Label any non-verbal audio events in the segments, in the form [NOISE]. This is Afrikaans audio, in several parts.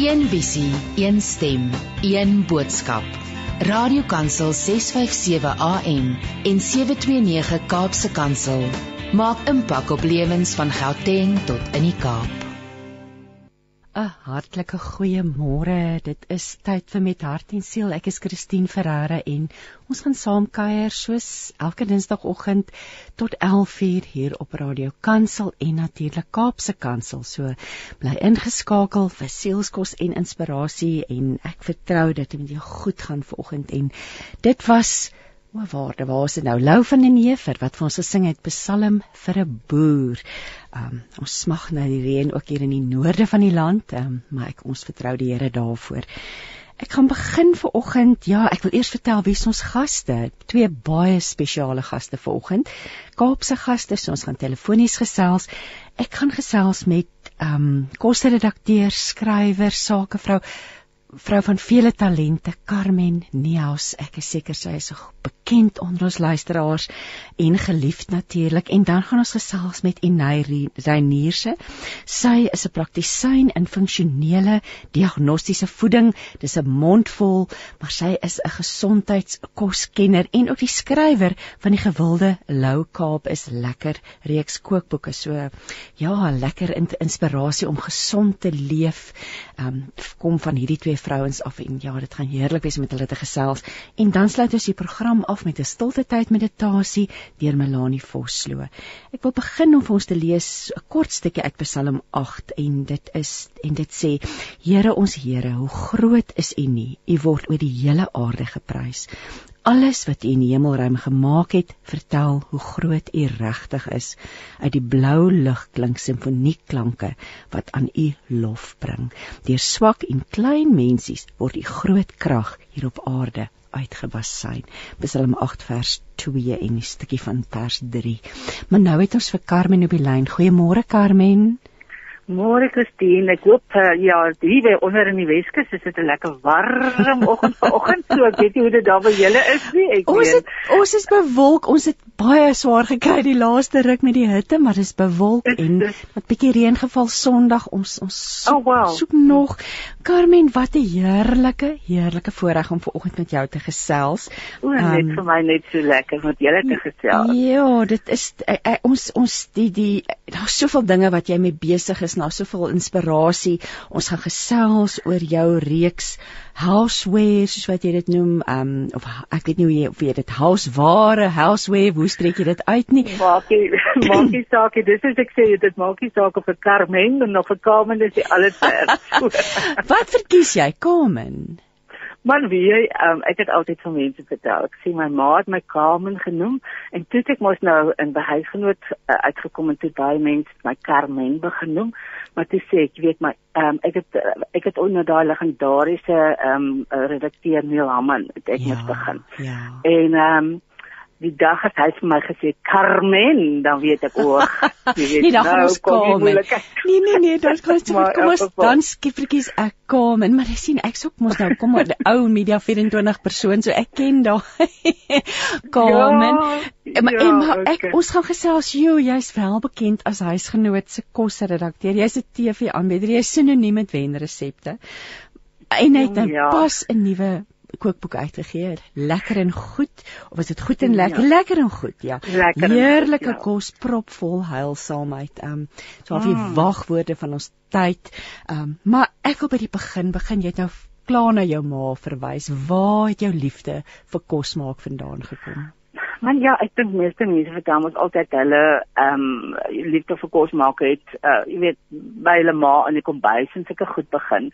Een visie, een stem, een boodskap. Radiokansel 657 AM en 729 Kaapse Kansel maak impak op lewens van Gauteng tot in die Kaap. 'n Hartlike goeiemôre. Dit is tyd vir met hart en siel. Ek is Christine Ferreira en ons gaan saam kuier soos elke Dinsdagoggend tot 11:00 hier op Radio Kansel en natuurlik Kaapse Kansel. So bly ingeskakel vir sielskos en inspirasie en ek vertrou dat dit met jou goed gaan vanoggend en dit was O waarde, waar is dit nou? Lou van den Heever wat vir ons gesing het Psalm vir 'n boer. Um ons smag na die reën ook hier in die noorde van die land, um, maar ek ons vertrou die Here daarvoor. Ek gaan begin vir oggend. Ja, ek wil eers vertel wie ons gaste. Twee baie spesiale gaste vir oggend. Kaapse gaste, so ons gaan telefonies gesels. Ek gaan gesels met um kosredakteur, skrywer, sakevrou vrou van vele talente Carmen Neus ek is seker sy is bekend onder ons luisteraars en geliefd natuurlik. En dan gaan ons gesels met Inay Reinierse sy is 'n praktisyn in funksionele diagnostiese voeding. Dis 'n mondvol maar sy is 'n gesondheidskoskenner en ook die skrywer van die gewilde Lou Kaap is lekker reeks kookboeke. So ja lekker inspirasie om gesond te leef. Um, kom van hierdie twee vrouens af en ja, dit gaan heerlik wees met hulle te gesels. En dan sluit ons die program af met 'n stilte tyd meditasie deur Melanie Vosloo. Ek wil begin om vir ons te lees 'n kort stukkie uit Psalm 8 en dit is en dit sê: Here ons Here, hoe groot is U nie? U word oor die hele aarde geprys. Alles wat U in die hemelruim gemaak het, vertel hoe groot U regtig is. Uit die blou lug klink simfonieklanke wat aan U lof bring. Deur swak en klein mensies word U groot krag hier op aarde uitgebasyn. Psalm 8 vers 2 en 'n stukkie van vers 3. Maar nou het ons vir Carmen op die lyn. Goeiemôre Carmen. Môre Christine, ek hoop uh, ja, hier by onder in die Weskus is dit 'n lekker warm oggend [LAUGHS] vanoggend, so ek weet nie hoe dit daar by julle is nie. Ek ons het, ons is bewolk, ons het baie swaar gekry die laaste ruk met die hitte, maar dit is bewolk het, en wat bietjie reën geval Sondag ons ons soek, oh, wow. soek nog. Carmen, wat 'n heerlike, heerlike voorreg om vanoggend met jou te gesels. O, net um, vir my net so lekker om met julle te gesels. Ja, dit is uh, uh, ons ons die die daar's soveel dinge wat jy mee besig is na soveel inspirasie. Ons gaan gesels oor jou reeks houseware soos wat jy dit noem, um of ek weet nie hoe jy of jy dit houseware, houseware, hoe spreek jy dit uit nie? Maakie, [CLEARS THROAT] maakie saakie, dis as ek sê dit maakie saak of 'n Carmen of 'n Carmen is alles ver. [LAUGHS] wat verkies jy, Carmen? Man wie jy, um, ek het altyd van mense vertel. Ek sien my ma het my Carmen genoem en toe ek mos nou in by huisgenoot uh, uitgekom en toe baie mense my Carmen begenoem, maar toe sê ek, weet my, um, ek het uh, ek het onder daai legendariese um, redakteur Neil Hamman het ek ja, moet begin. Ja. En ehm um, die dag het hy vir my gesê Carmen, dan weet ek o, [LAUGHS] jy weet nee, nou kom jy Nee nee nee, dan kom jy kom ons dan skiepertjies ek kom en maar jy sien ek sop mos nou kom die [LAUGHS] ou media 24 persoon so ek ken daai [LAUGHS] Carmen. Ja, maar, ja, maar ek okay. ons gaan gesels jy jy's wel bekend as huisgenoot se kosredakteur. Jy's 'n TV aanbieder. Jy's sinoniem met wenresepte. En hy het nou ja. pas 'n nuwe kookboek uitgegee. Lekker en goed of is dit goed en lekker? Ja. Lekker en goed, ja. Lekker Heerlike ja. kos propvol heilsaamheid. Ehm um, so al die mm. wagwoorde van ons tyd. Ehm um, maar ek wil by die begin begin. Jy het nou klaar na jou ma verwys. Waar het jou liefde vir kos maak vandaan gekom? Man ja, ek dink meeste mense vertel ons altyd hulle ehm um, liefde vir kos maak het uh jy weet by hulle ma in die kombuis en sulke goed begin.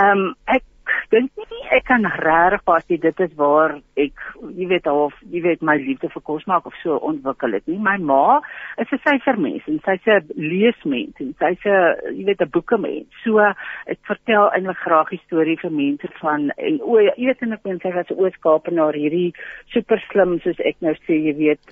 Ehm um, ek dink nie ek kan regtig vas sê dit is waar ek jy weet half jy weet my liefde vir kos maak of so ontwikkel het nie. My ma is 'n syfermens en sy's 'n leesmens en sy's 'n jy weet 'n boekemens so ek vertel eintlik graag stories vir mense van en o jy weet en ek meen sy was 'n ooskapenaar hierdie super slim soos ek nou sê jy weet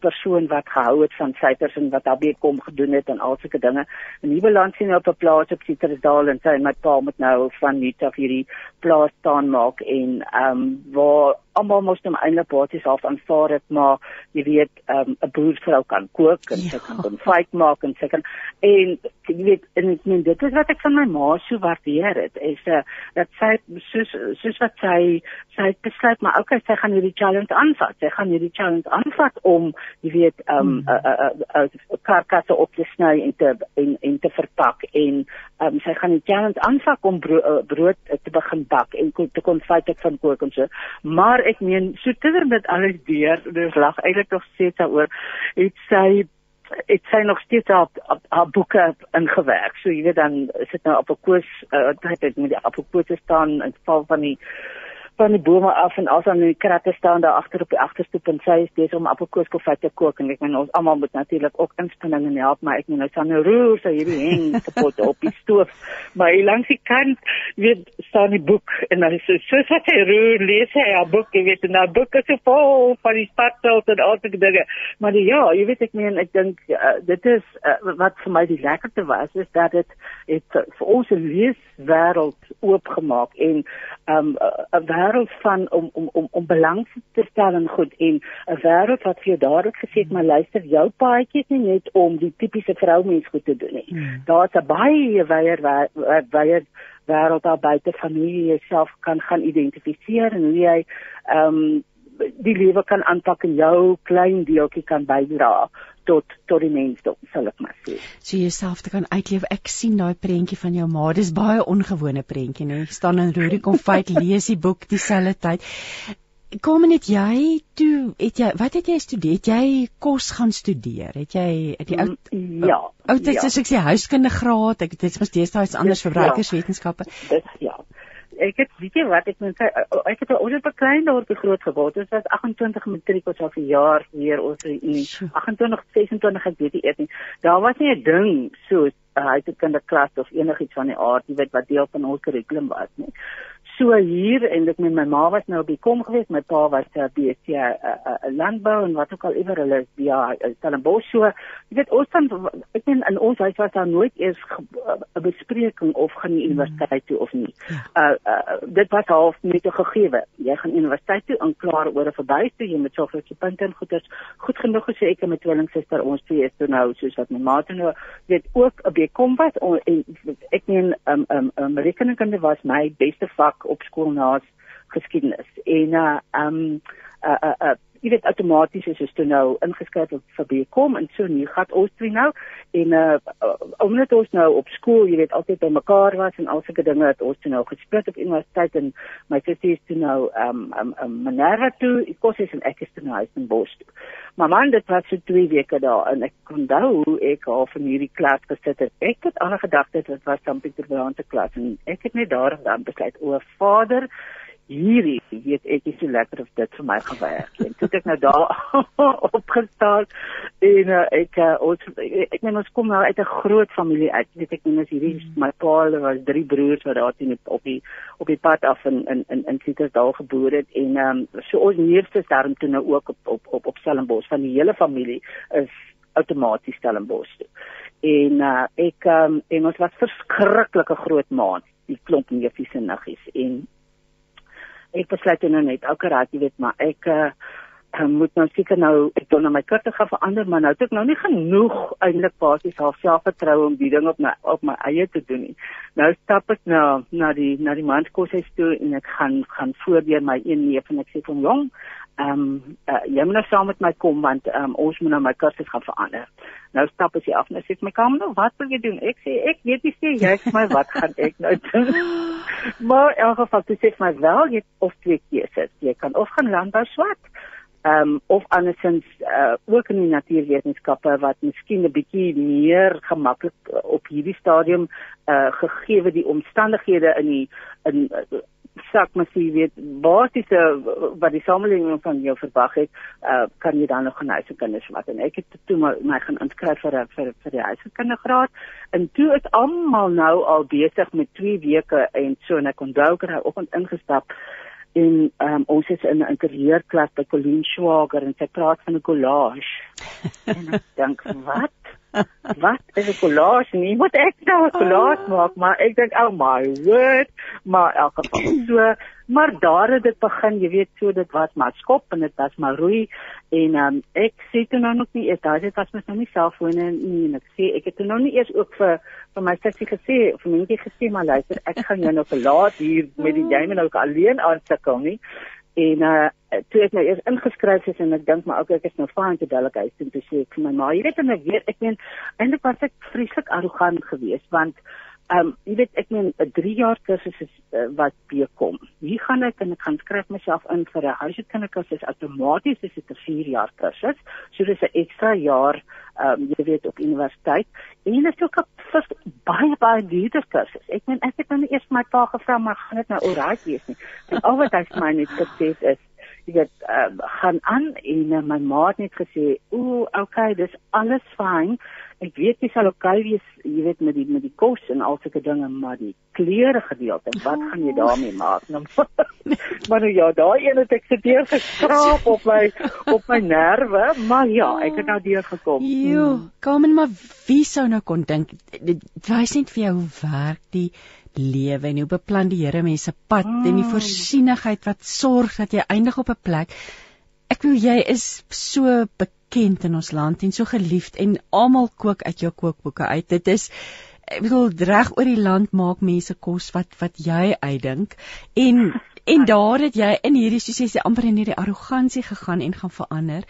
persoon wat gehou het van syfers en wat daarbey kom gedoen het en al sulke dinge. En hier beland sy nou op 'n plaas op Citrusdal en sy en my pa moet nou van nuut af hierdie plaas staan maak en ehm um, waar almal mos net eintlik basies half aanvaar het maar jy weet ehm um, 'n boervrou kan kook en ja. sy kan konfyt maak en sy kan en jy weet en ek meen dit is wat ek van my ma so waardeer het is uh, dat sy soos soos wat sy sy het besluit maar okay sy gaan hierdie challenge aanvat. Sy gaan hierdie challenge aanvat om jy weet um uh, uh, uh, uh, karkasse op te sny en te en en te verpak en um, sy gaan die challenge aanvat om bro, uh, brood te begin bak en te kon fight ek van kook en so. Maar ek meen so terwyl dit alles deur dis lag eintlik nog steeds daaroor het sy dit sy nog steeds op haar boeke ingewerk. So jy weet dan sit nou op 'n koers uh, tyd met die appelpote staan in geval van die van die bome af en as aan die kratte staan daar agter op die agterstoep en sy is besig om appelkoeskoffie te kook en ek meen ons almal moet natuurlik ook inspanning en help maar ek meen nou staan 'n roer so hierdie heng [LAUGHS] te pot op die stoof. Maar hier langs die kant weet staan die boek en dan is so so sy sy roer lees hy haar boek jy weet en haar boek is so vol van die spartels en al die dinge. Maar die, ja jy weet ek meen ek dink uh, dit is uh, wat vir my die lekkerste was is dat dit het vir ons 'n leeswêreld oopgemaak en um, 'n uh, wêreld van om om om om belang te stel in goed en 'n wêreld wat vir jou dadelik gesê het maar luister jou paadjie is nie net om die tipiese vroumens goed te doen nie. Hmm. Daar's 'n baie wyeer wyeer wêreld daar buite van hoe jy jouself kan gaan identifiseer en hoe jy ehm um, die lewe kan aanpak en jou klein deeltjie kan bydra tot tot die mensdom sal ek maar sê. So jouself te kan uitleef. Ek sien daai prentjie van jou ma. Dis baie ongewone prentjie, né? Staan in Roerie kom fight lees die boek dieselfde tyd. Kom net jy toe het jy wat het jy gestudeer? Het jy kos gaan studeer? Het jy die ou mm, ja. Ou dit is ek sê huiskunde graad. Ek dit is mos deesdae iets anders verbruikerswetenskappe. Dis ja ek het weet jy wat ek moet sê ek het ouer op 'n klein dorpie groot geword. Dit was 28 matriek ons al vir jaar weer ons in 28 26 ek weet nie eers nie. Daar was nie 'n ding so 'n huiskinderklas of enigiets van die aard jy weet wat deel van ons kurrikulum was nie so hier en ek met my ma was nou by kom gewees, my pa was uh, BC uh, uh, landbou en wat ook al ewer hulle is ja, Stellenbosch so. Jy weet ons dan ek meen in ons huis was daar nooit eers 'n bespreking of gaan jy universiteit toe of nie. Uh, uh dit was half net 'n gegewe. Jy gaan universiteit toe en klaar oor 'n verbuis toe, jy moet soveel punte en goeders goed genoeg gesê ek en my tweelingsuster ons twee is toe nou soos wat my ma toe nou weet ook 'n bekom was en ek meen um um, um rekeningkunde was my beste vak op skool na geskiedenis. En uh um uh uh, uh jy weet outomaties is toe nou ingeskryf op BCom en so nie gat ons twee nou en uh omdat ons nou op skool jy weet altyd by mekaar was en al sulke dinge het ons toe nou gesplit op universiteit en my sussie is toe nou um um, um Minerva toe ek kos is en ek is toe nou huis in Bos toe. Maar man dit was so twee weke daar en ek kon onthou ek al van hierdie klas gesit het. Ek het al gedagte dit was dan Pieter Brand se klas en ek het net daar dan besluit o vader hierdie weet ek is so lekker of dit vir my gewerk het. Toe ek nou daar [LAUGHS] opgestaan en uh, ek uh, ons ek, ek meen ons kom nou uit 'n groot familie uit. Weet ek meen as hierdie mm. my pa hulle was drie broers wat daar teen op die op die pad af in in in in Citersdal gebore het en um, so ons neefste daarom toe nou ook op op op, op Stellenbosch van die hele familie is outomaties Stellenbosch toe. En uh, ek um, en ons was verskriklike groot maat die klomp neefies en niggies en ek besluit nou net okay raak jy weet maar ek uh, moet nou seker nou ek wil nou my kursus gaan verander maar nou het ek nou nie genoeg eintlik basies half selfvertroue om die ding op my op my eie te doen nie. Nou stap ek nou na die na die manskoshuis toe en ek gaan gaan voordeur my een neef en ek sê van jong ehm um, uh, jy moet nou saam met my kom want um, ons moet nou my kursus gaan verander. Nou stap as jy af en sê my kamer nou wat wil jy doen? Ek sê ek weet nie sê jy sê my wat gaan ek nou doen? [GASPS] maar in elk geval sê my wel jy of twee keuses. Jy kan of gaan landbou swat ehm um, of andersins uh, ook in die natuurwetenskappe wat miskien 'n bietjie meer gemaklik op hierdie stadium uh, gegee die omstandighede in die in uh, sak maar jy weet basiese wat die samelewing van jou verwag het, uh, kan jy dan nog gaan huis kinders wat en ek het toe my, my gaan inskryf vir vir vir die huiskindergraad en toe is almal nou al besig met 2 weke en so en ek onthou ek het oggend ingestap en um, ons is in 'n interieurklas by Colleen Schwager en sy praat van 'n collage [LAUGHS] en ek dink wat wat is 'n collage nie? Moet ek nou 'n collage ah. maak? Maar ek dink oh my word, maar in elk geval so maar daar het dit begin, jy weet, so dit was maar skop en dit was maar roei en um, ek sê toe nou nog nie eers daai dit was mos nou nie selfone nie en ek sê ek het toe nou nie eers ook vir vir my sussie gesê of mense gesê maar luister, ek gaan jou nou verlaat hier met die jy nou alleen aansukkel nie. En uh toe ek nou eers ingeskryf is en ek dink maar ook ek is nou fine te delegate toe te sê ek vir my ma jy weet en ek weet ek meen eintlik was ek vreeslik arrogant geweest want um, jy weet ek meen 'n 3 jaar kursus is uh, wat bekom. Hier gaan ek en ek gaan skryf myself in vir 'n huishoudkundige kursus outomaties is dit 'n 4 jaar kursus. So dis 'n ekstra jaar ehm um, jy weet op universiteit. En dit is ook 'n baie baie duurder kursus. Ek meen ek het nou eers my pa gevra maar gaan dit nou oral wees nie. En al wat hy vir my net gesê is jy weet uh, gaan aan en uh, my ma het net gesê, "Ooh, okay, dis alles fyn." ek weet jy sal okay wees, jy weet met die met die kos en al sulke dinge, maar die klere gedeelte, wat gaan jy daarmee maak? Nou, [LAUGHS] maar nou ja, daai een het ek se deur geskraap op my op my nerve, maar ja, ek het nou deur gekom. Jo, kom en maar wie sou nou kon dink dit wys net vir jou hoe werk die lewe en hoe beplan die Here mense pad mm. en die mm. voorsienigheid wat sorg dat jy eindig op 'n plek. Ek wil jy is so bekend in ons land en so geliefd en almal kook uit jou kookboeke uit. Dit is ek bedoel reg oor die land maak mense kos wat wat jy uitdink en [LAUGHS] en daar het jy in hierdie soos jy sê amper in hierdie arrogansie gegaan en gaan verander.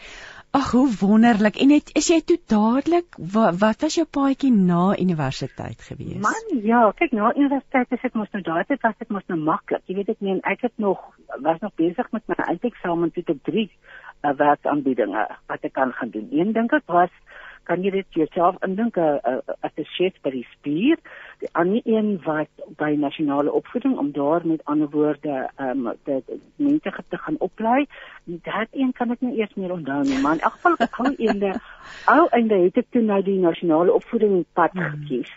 Ag hoe wonderlik. En het, is jy toe dadelik wat, wat was jou paadjie na universiteit gewees? Man, ja, kyk na universiteit is ek mos nou daar het was dit mos nou maklik. Jy weet ek meen ek het nog was nog besig met my eindeksamen toe ek 3 uh, werksaanbiedinge wat ek kan gaan doen. Een dink ek was kan jy dit jouself indink 'n associate by die spier, die ander een wat by nasionale opvoeding om daar met ander woorde ehm um, die, die mense te gaan oplei. Dat een kan ek nie eers meer onthou nie, maar in elk geval al eende al einde het ek toe nou die nasionale opvoeding pad hmm. gekies.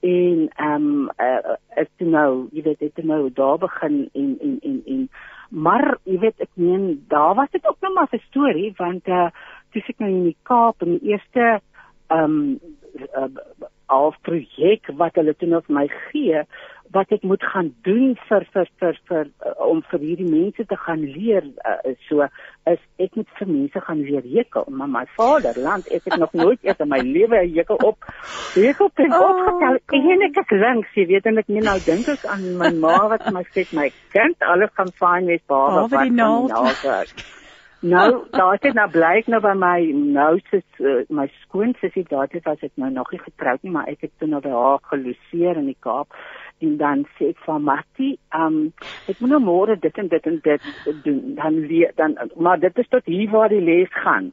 En ehm um, uh, ek toe nou, jy weet, ek toe nou daar begin en en en en Maar jy weet ek meen daar was dit ook nog maar 'n storie want uh toe ek nou in die Kaap in die eerste um, al projek wat hulle toe nog my gee wat ek moet gaan doen vir vir vir vir uh, om vir hierdie mense te gaan leer uh, so is ek moet vir mense gaan leer hekel. Maar my vaderland ek het nog nooit eers in my lewe 'n hekel op hekel pen oh, opgetel. en ek het lank jy weet en ek net nou dink ek aan my ma wat my sê my kind alles gaan fyn wees baie wat die naal Nou, daar het nou blyk nou by my nou sit uh, my skoonsussie daar het was ek nou nog nie getroud nie, maar ek het toe nou by haar geloseer in die Kaap en dan sê ek vir Martie, ehm um, ek moet nou môre dit en dit en dit doen. Dan leer dan maar dit is tot hier waar die les gaan.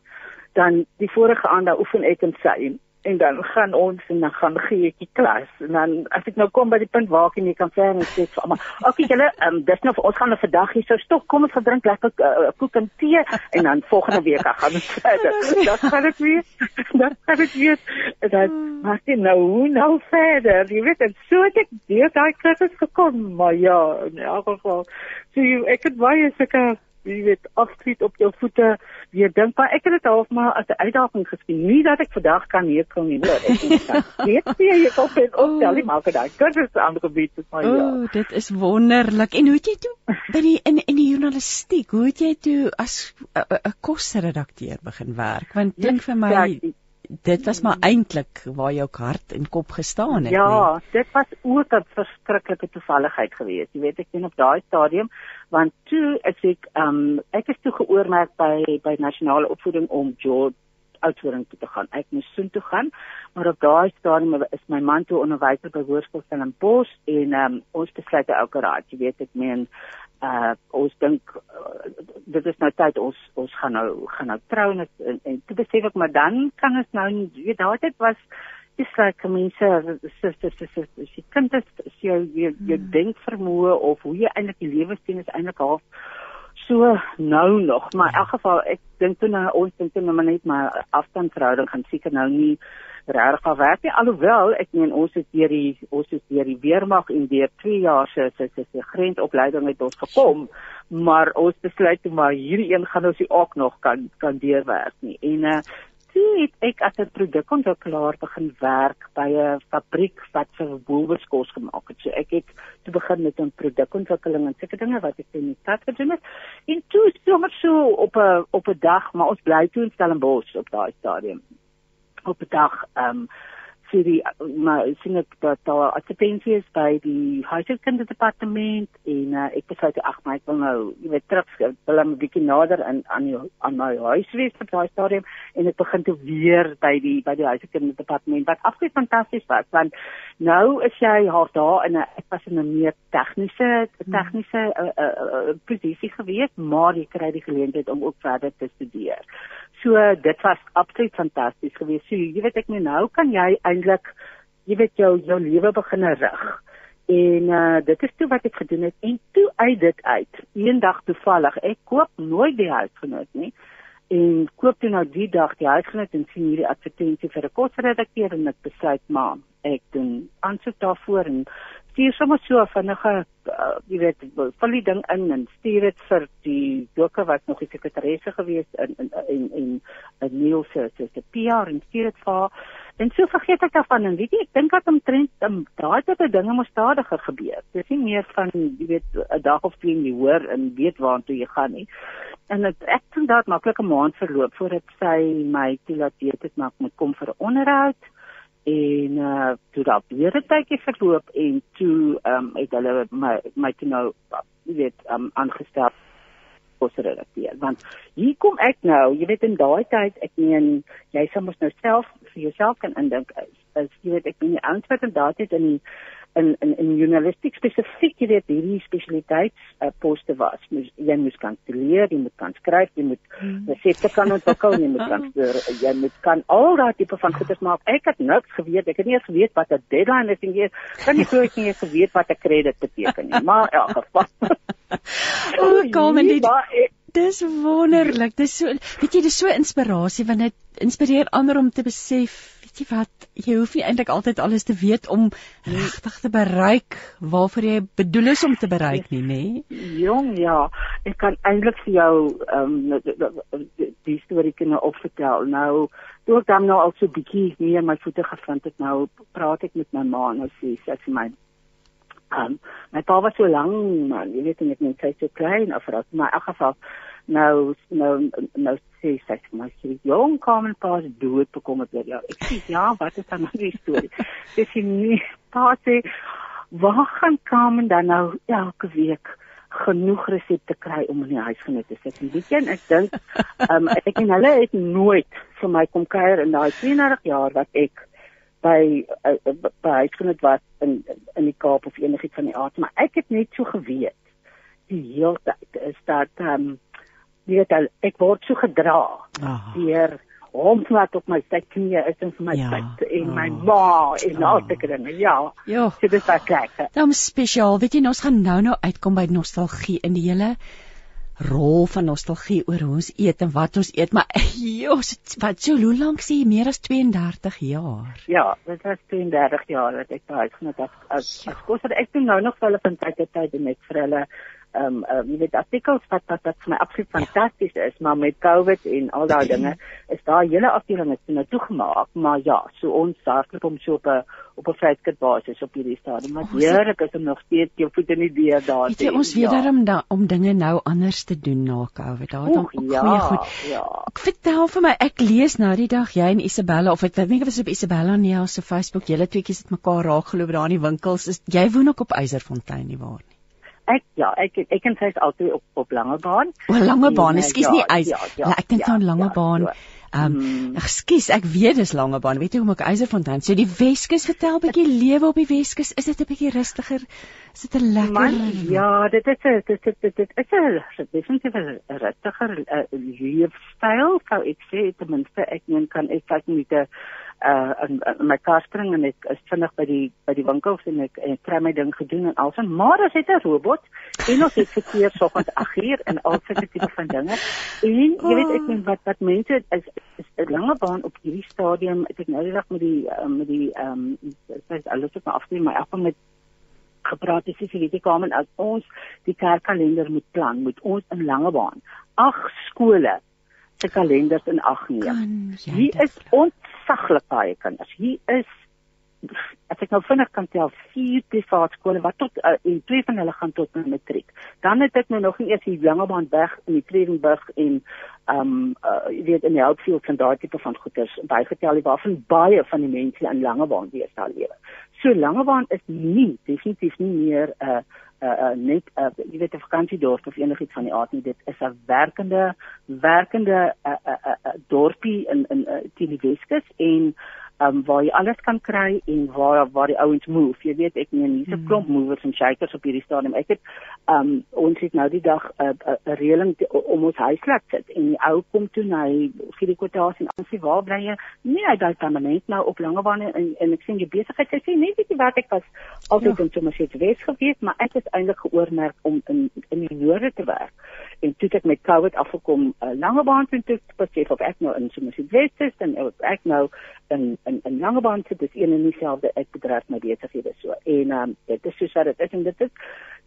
Dan die vorige aand daar oefen ek en sy dan gaan ons en dan gaan gee ek die klas. En dan as ek nou kom by die punt waar ek nie kan ver en sê vir almal okay julle um, dis nou ons gaan 'n nou vandag hier so stop kom ons drink lekker uh, koek en tee en dan volgende week gaan ons verder. [LAUGHS] Dan gaan ek weer dan gaan ek weer. Dan maar sien nou hoe nou verder? Jy weet en so het ek deur daai kursus gekom maar ja in elk geval so jy, ek het baie sulke jy weet afskiet op jou voete. Weer dink maar ek het dit half maar as 'n uitdaging gesien. Nie dat ek vandag kan hier kom nie hoor. Ek [LAUGHS] weet jy jy kom en op tel die maak daai kursus aan die gebied is maar ja. Oh, dit is wonderlik. En hoe het jy toe by die in in die journalistiek hoe het jy toe as 'n kosredakteur begin werk? Want dink vir my ja, die, dit was maar eintlik waar jou hart en kop gestaan het. Ja, nie? dit was ook 'n verskriklike toevalligheid geweest. Jy weet ek sien op daai stadium want toe ek sê ehm um, ek is toe geoormerk by by nasionale opvoeding om George oudvoering toe te gaan. Ek moes soheen toe gaan, maar op daai stadium is my man toe onderwyser by Hoërskool Stellenbosch en ehm um, ons besluit elke raad, jy weet ek meen uh ons dink uh, dit is nou tyd ons ons gaan nou gaan nou trou en en, en toe besef ek maar dan kan ons nou weet daai tyd was dis like mense sister sister sy kind is sy jy jy hmm. dink vermoë of hoe jy eintlik die lewe sien is eintlik half so nou nog maar in elk geval ek dink toe nou ons dink toe nou net maar afstandsverhouding gaan seker nou nie regtig gaan werk nie alhoewel ek meen ons het deur die ons het deur die weermag en deur 2 jaar se se se grensopleiding het ons gekom maar ons besluit toe maar hierdie een gaan ons ook nog kan kan deurwerk nie en uh toe het ek as 'n produkontwikkelaar begin werk by 'n fabriek wat vir Woolworths kos gemaak het. So ek het toe begin met 'n produkontwikkeling en sulke dinge wat ek in die stad gedoen het. En toe sommer so op 'n op 'n dag, maar ons bly toe in Stellenbosch op daai stadium. Op 'n dag um, sien die maar sien ek dat daar advertensies by die huishoudkunde departement en uh, ek besluit ag maar ek wil nou jy weet terug wil 'n bietjie nader in aan die, aan my huis wees vir daai stadium en ek begin toe weer by die by die huishoudkunde departement wat absoluut fantasties was want nou is jy half daar in 'n ek was in 'n meer tegniese tegniese uh, uh, uh, posisie gewees maar jy kry die geleentheid om ook verder te studeer. So dit was absoluut fantasties geweest. So jy weet ek nou kan jy eintlik jy weet jou jou lewe begin rig. En uh dit is toe wat ek gedoen het en toe uit dit uit. Eendag toevallig, ek koop nooit die huisgenoot nie. En koop toe nou die dag die huisgenoot en sien hierdie advertensie vir 'n kosredakteur en ek besluit maar ek doen aansoek daarvoor en stuur sommer so vinnige uh, jy weet vul die ding in en stuur dit vir die dokke wat nog die sekretaresse gewees in in en en 'n Neil se se se PR en stuur dit vir haar en so vergeet ek daarvan. En weet jy ek dink dat omtrent um, daai tipe dinge moet stadiger gebeur. Dis nie meer van jy weet 'n dag of twee jy hoor en weet waartoe jy gaan nie. En het, ek dink dat maklik 'n maand verloop voordat sy my toelaat weet het maar ek moet kom vir 'n onderhoud. En uh toe daar weer 'n tydjie verloop en toe ehm um, het hulle my my toe nou jy weet um, aangestel as redakteur want hier kom ek nou jy weet in daai tyd ek meen jy sou mos nou self vir jouself kan indink is, is jy weet ek ben die antwoord en daai tyd in die in in in journalistiek spesifiek jy weet hierdie spesialiteits uh, poste was moes jy moes kan leer jy moet kan skryf jy moet hmm. resepte kan ontwikkel jy moet [LAUGHS] kan jy moet kan al daai tipe van goeders maak. Ek het niks geweet ek het nie eens geweet wat 'n deadline is en jy kan nie glo ek nie eens geweet wat 'n krediet beteken nie maar in elk geval. Oh, kom en dit Dis wonderlik. Dis so weet jy dis so inspirasie want dit inspireer ander om te besef weet jy wat, jy hoef nie eintlik altyd alles te weet om regtig te bereik waarvoor jy bedoel is om te bereik nie, nê? Jong, ja. Ek kan eintlik vir jou ehm um, die storie kan opvertel. Nou, toe ek dan nou al so bietjie meer my voete gevind het, nou praat ek met my ma en sy sê sy my Um, my pa was so lank man, jy weet net net sy so klein of wat, maar in elk geval nou nou nou sê sy vir my sê jong kom en pas dood bekommerd oor jou. Ek sê ja, wat is dan nou die storie? [LAUGHS] Dis nie pa sê waar gaan Carmen dan nou elke week genoeg resepte kry om in die huisgenoot te sit. En weet jy, ek dink um, [LAUGHS] ek en hulle het nooit vir my kom kuier in daai 32 jaar wat ek by uh, by huisgenoot was in in die Kaap of enigiets van die aard, maar ek het net so geweet die hele tyd is dat ehm um, weet al ek word so gedra deur hom wat op my sy knie is en vir my ja, en my oh, ma en oh. al die dinge ja. Ja dit is baie lekker dan spesiaal weet jy nou, ons gaan nou nou uitkom by nostalgie in die hele rol van nostalgie oor hoe ons eet en wat ons eet maar [LAUGHS] jos wat so hoe lank sê jy meer as 32 jaar? Ja dit was 32 jaar wat ek daai genoeg as as, as kos. Ek doen nou nog hulle van tyd tot tyd net vir hulle ehm um, um, jy weet artikels wat wat wat vir my absoluut fantasties is, maar met COVID en al daai dinge is daar hele afdelings toe nou toegemaak, maar ja, so ons hardloop om so op 'n op 'n vryskut basis op hierdie stadium. Maar heerlik is om nog steeds jou voet in die deur daar te hê. Ons weet ja. daarom da, om dinge nou anders te doen na COVID. Daar het ook ja, goeie goed. Ja. Ek vertel vir my, ek lees nou die dag jy en Isabella of ek weet nie of dit op Isabella nee op se Facebook, julle tweeetjies het mekaar raak geloop daar in die winkels. Is jy woon ook op Eiserfontein nie waar nie? Ek ja, ek ek kan sê altyd op op lange baan. O, lange baan, ekskuus ja, nie ys. Ja, ja, ja, ek dink aan ja, lange ja, baan. Ehm, um, ekskuus, ek weet dis lange baan. Weet jy hoe maak Eiserfontein? So die Weskus vertel 'n bietjie lewe op die Weskus. Is dit 'n bietjie rustiger? Is dit 'n lekker? Man, ja, dit is 'n dit dit dit, dit is 'n definitief 'n rustiger uh, leefstyl, sou ek sê ten minste ek meen kan ek kyk met 'n uh in, in my kar spring en ek is vinnig by die by die winkels en ek, ek kry my ding gedoen en alsin maar as dit 'n robot? En ons het verkeer soggens 8 uur en al sulke tipe van dinge. En jy weet ek meen wat wat mense is is 'n lange baan op hierdie stadium. Ek het nou die dag met die uh, met die ehm um, dis alles op my afdeling maar ek met gepraat het sy vir die kamer as ons die kerkkalender moet plan moet ons in lange baan ag skole se kalenders in ag neem. Hier is ontsaglik baie kinders. Hier is as ek nou vinnig kan tel vier privaat skole wat tot uh, en twee van hulle gaan tot matriek. Dan het ek nou nog nie eers die Langebaan weg in die Tredenburg en ehm um, uh, weet in die Houtfield van daai tipe van goeders bygetel waarvan baie van die mense in Langebaan weer sal lewe. So Langebaan is nie definitief nie meer 'n uh, uh, uh, net uh, jy weet 'n vakansiedorp of enigiets van die aard nie. Dit is 'n werkende werkende uh, uh, uh, uh, dorpie in in uh, die Weskus en um, waar jy alles kan kry en waar waar die ouens move. Jy weet ek meen hier's 'n hmm. klomp movers en shakers op hierdie stadium. Ek het um ons het nou die dag 'n uh, uh, reëling om ons huis laat sit en die ou kom toe na vir die kwotasie en sê waar bly jy? Nee, hy bly permanent nou op Langebaan en en ek sien jy besigheid sê nee, weet jy wat ek was altyd ja. in Somerset West gewees, maar ek het eintlik geoormerk om in in die noorde te werk. En toe ek met COVID afgekom uh, Langebaan toe toe besef of ek nou in Somerset West is en ek nou in in in Langebaan sit dis een en dieselfde ek bedryf my besighede so. En um, dit is soos wat dit is en dit is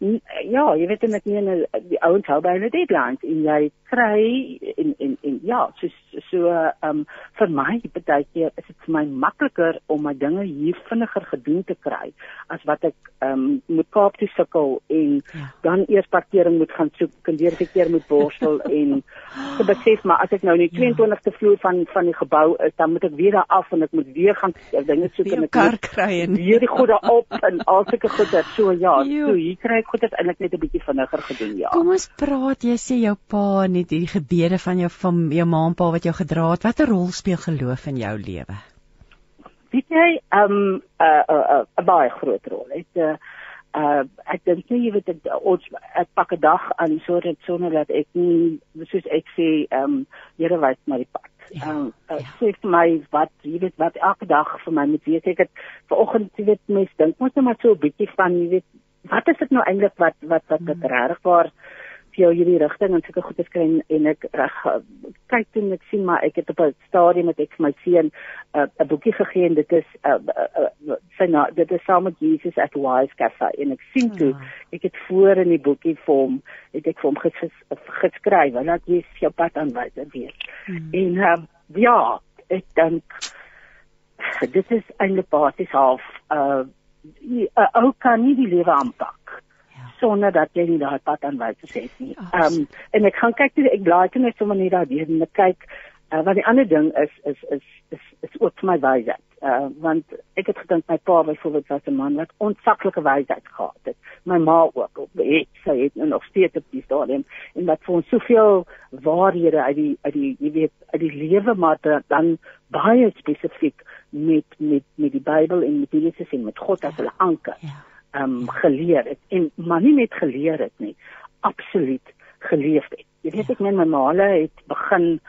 ja jy weet net nie in die ouens hou by hulle deadlines en jy kry en en en ja so so um vir my baie keer is dit vir my makliker om my dinge hier vinniger gedoen te kry as wat ek um moet Kaap toe sukkel en ja. dan eers parkering moet gaan soek en weer keer moet borstel [LAUGHS] en te besef maar as ek nou in die 22ste ja. vloer van van die gebou is dan moet ek weer daar af en ek moet weer gaan dinge soek en ek kar kry en weer die goede op en al sulke goede so ja so hier kry ek goede eintlik net 'n bietjie vinniger gedoen ja. Kom ons praat jy sê jou pa net hierdie gebede van jou van jou ma en pa wat jou gedra het. Watter rol speel geloof in jou lewe? Weet jy um 'n uh, 'n uh, 'n uh, baie groot rol. Het uh, uh ek dink nie jy weet ek, ons ek pak 'n dag aan sodat sonder dat ek nie soos ek sê um Here wys my die pad. Ja, um, uh, ja. sê vir my wat jy weet wat elke dag vir my moet weet ek het vanoggend jy weet mens dink mos net maar so 'n bietjie van jy weet wat is dit nou eintlik wat wat wat dit hmm. regtig waar vir jou hierdie rigting en sulke goeie skry en ek reg kyk toe en ek sien maar ek het op 'n stadium met ek vir my seun 'n uh, boekie gegee en dit is uh, uh, uh, sy na dit is saam met Jesus at Wise Cafe en ek sien toe ja. ek het voor in die boekie vir hom het ek vir hom ges, geskryf dat jy jou pad aanwys weet hmm. en uh, ja ek dink dit is eintlik basies half uh, 'n ou kan nie die lewe aanpak sonder dat jy nie daai pad aanwys het nie. Ehm um, en ek gaan kyk toe ek blaai toe net sommer net daar deur en ek kyk uh, wat die ander ding is is is is is ook vir my wysheid. Uh want ek het gedink my pa byvoorbeeld was 'n man wat ontsaklike wysheid gehad het. My ma ook het sy het nou nog steeds op die stadium en wat vir ons soveel waarhede uit die uit die jy weet uit die lewe maar dan baie spesifiek met met met die Bybel en met Jesus en met God as hulle anker. Ja um geleer het en maar nie net geleer het nie absoluut geleef het jy weet ek my mamale het begin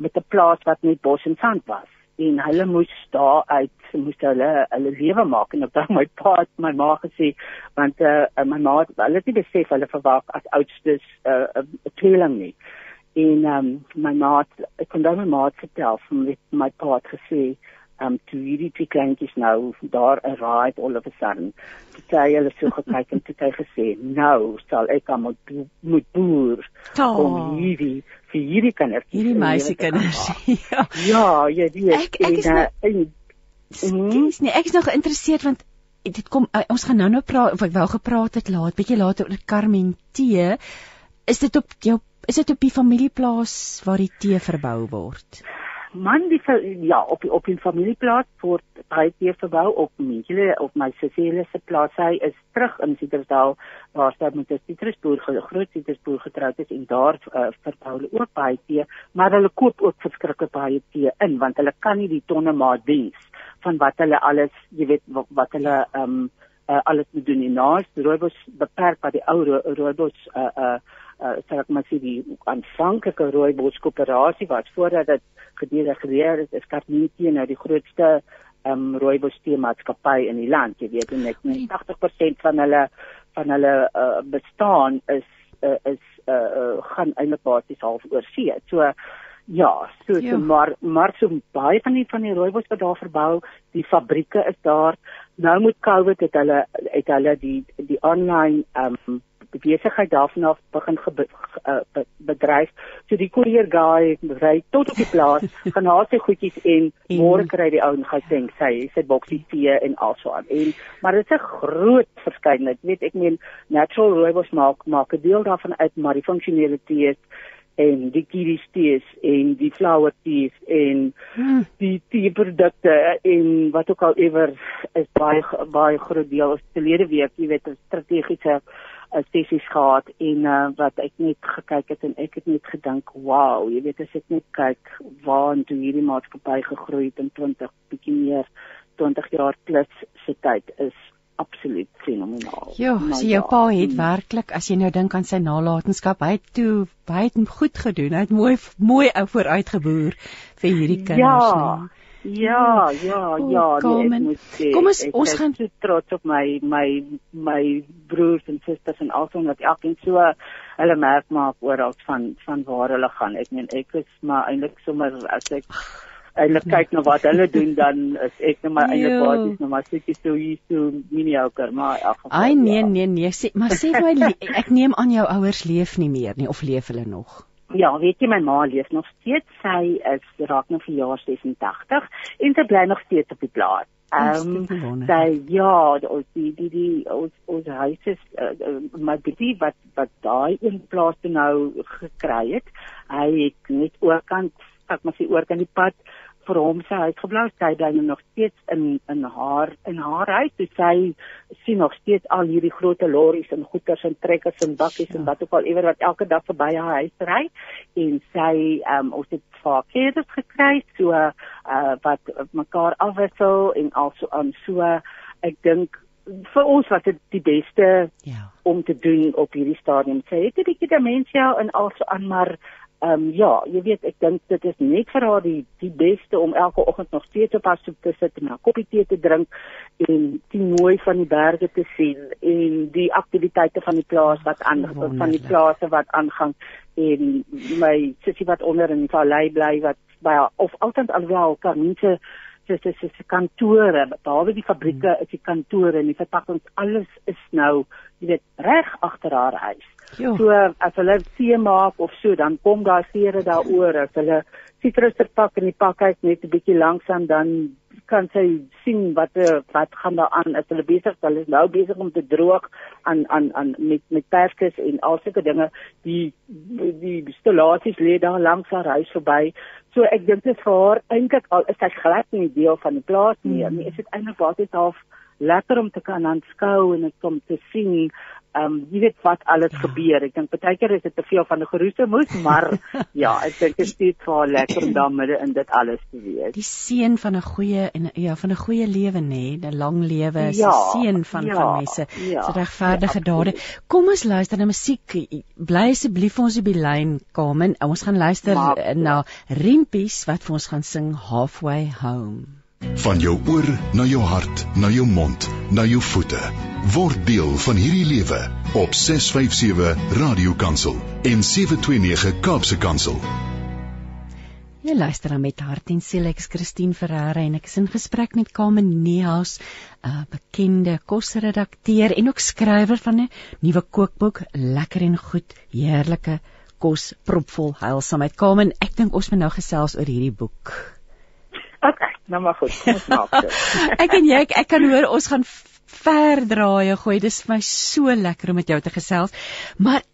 met 'n plaas wat net bos en sand was. En hulle moes daar uit moes hulle hulle lewe maak en daai my pa my ma gesê want uh, my ma hulle het nie besef hulle verwag as oudstes uh, 'n uh, tweeling nie. En um, my ma ek kon dan my ma vertel van met my pa het gesê um toe hierdie twee kleintjies nou daar 'n ride all of a sudden toe sy hulle so gekyk en toe sy gesê nou sal ek aan moet moet boer oh. om hierdie vir hierdie kinders hierdie meisie kinders [LAUGHS] ja. Ja jy weet ek ek is nou, mm, nee, ek is nog geïnteresseerd want dit kom uh, ons gaan nou nou praat of ek wou gepraat het laat bietjie later oor Carmen tee is dit op jou is dit op die familieplaas waar die tee verbou word man die ja op op die familieplaas word baie keer verbou. Op mense op my Cecilia se plaas. Hy is terug in Citrusdal waar sy met 'n citrusboer groot citrusboer getroud is en daar uh, verbou hulle ook baie tee maar hulle koop ook verskriklik baie tee in want hulle kan nie die tonne maat diens van wat hulle alles jy weet wat, wat hulle ehm um, uh, alles moet doen. En naas rooibos beperk by die ou rooibos uh uh uh sê ek maar sê die aanvanklike rooibos koöperasie wat voordat dit gedelegeer is is Carnegie nou die grootste ehm um, rooibos tee maatskappy in die land jy weet en ek net 80% van hulle van hulle uh, bestaan is uh, is uh, uh, gaan eintlik basies half oor see so ja so, so maar maar so baie van die van die rooibos wat daar verbou die fabrieke is daar. Nou met covid het hulle het hulle die die online ehm um, besigheid daarvan af begin ge, uh, bedryf. So die courier guy ry tot op die plaas, [LAUGHS] gaan haal sy goedjies en môre kry die ou en gaan sê sy sy boksie tee en also aan. En maar dit is 'n groot verskeidenheid. Weet ek meen natural rooibos maak maak 'n deel daarvan uit, maar die funksionele tee en die kiwis tees en die flower tees en hmm. die tee produkte en wat ook al ewer is baie baie groot deel is verlede week jy weet 'n strategiese uh, sessies gehad en uh, wat ek net gekyk het en ek het net gedink wow jy weet as ek net kyk waar en toe hierdie maatskappy gegroei het in 20 bietjie meer 20 jaar plus se tyd is absoluut fenomenaal. Ja, so jou pa het hmm. werklik as jy nou dink aan sy nalatenskap, hy het toe baie goed gedoen. Hy het mooi mooi ou vooruitgeboer vir hierdie kinders. Ja. Nie. Ja, ja, ja, oh, nee, ek moet sê. Kom ons ons gaan so trots op my my my broers en susters en alsoos dat elkeen so hulle merk maak oral van van waar hulle gaan. Ek meen ek is maar eintlik sommer as ek eintlik kyk na wat hulle doen dan is ek net maar eintlik basies nou maar sukkie so hier so mediocre maar in elk geval Ai nee ja. nee nee sê maar sê my [LAUGHS] ek neem aan jou ouers leef nie meer nie of leef hulle nog Ja, weet jy my ma leef nog steeds. Sy is raak nou vir jaar 86 en sy bly nog steeds op die plaas. Ehm um, sy ja, ons die die die ons ons huis is uh, uh, my bietjie wat wat daai een plaas toe nou gekry het. Hy het net oorkant ek maar sy oor kan die pad vir hom sy huis gebou sy bly nou nog steeds in in haar in haar huis so sy sien nog steeds al hierdie groot lorries en goederes en trekkers en bakkies ja. en wat ook al ewer wat elke dag verby haar huis ry en sy um, ons het vaak keerders gekry so uh, wat mekaar afwissel en also aan um, so ek dink vir ons was dit die beste ja. om te doen op hierdie stadium. Sy het 'n bietjie demensie en also aan maar Ehm um, ja, jy weet ek dink dit is net vir haar die die beste om elke oggend nog steeds op haar stoep te sit en 'n koppie tee te drink en die mooi van die berge te sien en die aktiwiteite van die plaas wat aan van die plase wat aangaan en my sussie wat onder in die vallei bly wat by of altyd alwel kan mense dis dis is kantore behalwe die fabrieke hmm. is die kantore en die verpakkings alles is nou jy weet reg agter haar huis Jo. So as hulle see maak of so, dan kom daar seere daaroor. As hulle sitrus verpak in die pak uit net 'n bietjie langsaan dan kan sy sien wat eh, wat gaan daar aan. As hulle besig is, hulle is nou besig om te droog aan aan aan met met perskes en al sulke dinge. Die die installasies lê daar langs haar huis verby. So ek dink dit vir haar eintlik al is sy glad nie deel van die plaas nie. Mm. Is dit eintlik dit half lekker om te kan aanskou en om te sien ehm um, jy weet wat alles ja. gebeur. Ek dink baie keer is dit te veel van 'n geroeste moes, maar [LAUGHS] ja, ek dink dit is steeds vir lekker om daar midde in dit alles te wees. Die seën van 'n goeie en ja, van 'n goeie lewe nê, 'n lang lewe is ja, die seën van ja, van mense ja, se regverdige ja, dade. Kom ons luister na musiek. Bly asseblief vir ons op die lyn, Carmen. Ons gaan luister maar, na Rimpies wat vir ons gaan sing Halfway Home. Van jou oor na jou hart, na jou mond, na jou voete. Word deel van hierdie lewe op 657 Radio Kansel en 729 Kaapse Kansel. Jy luister aan met hart en siel ek is Christine Ferreira en ek is in gesprek met Carmen Nehaus, 'n bekende kosredakteur en ook skrywer van 'n nuwe kookboek, Lekker en Goed, heerlike kos propvol heilsaamheid. Carmen, ek dink ons moet nou gesels oor hierdie boek. Okay, nou maar goed, kom ons maak dit. [LAUGHS] ek en jy, ek, ek kan hoor ons gaan ver draaie gooi. Dis vir my so lekker om met jou te gesels. Maar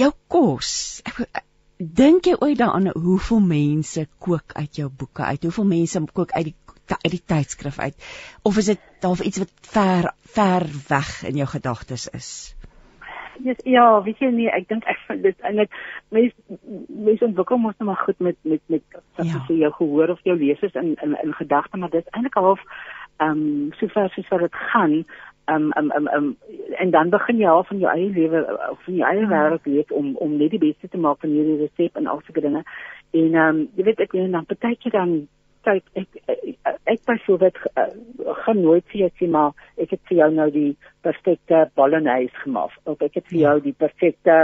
jou kos, ek, dink jy ooit daaraan hoeveel mense kook uit jou boeke uit? Hoeveel mense kook uit die uit die tydskrif uit? Of is dit dalk iets wat ver ver weg in jou gedagtes is? Yes, ja, weet jy nie, ek dink ek dit eintlik mense mense ontwikkel mos nou maar goed met met met wat ja. jy gehoor of jou lesers in in in gedagte, maar dit is eintlik half ehm um, sover soos wat dit gaan um um um um en dan begin jy al van jou eie lewe of van jou eie hmm. wêreld leef om om net die beste te maak van hierdie resep en al sulke dinge. En um jy weet ek weet dan partytjie dan kyk ek ek, ek byvoorbeeld uh, gaan nooit vir jou sê maar ek het vir jou nou die perfekte bolognese gemaak of ek het vir jou die perfekte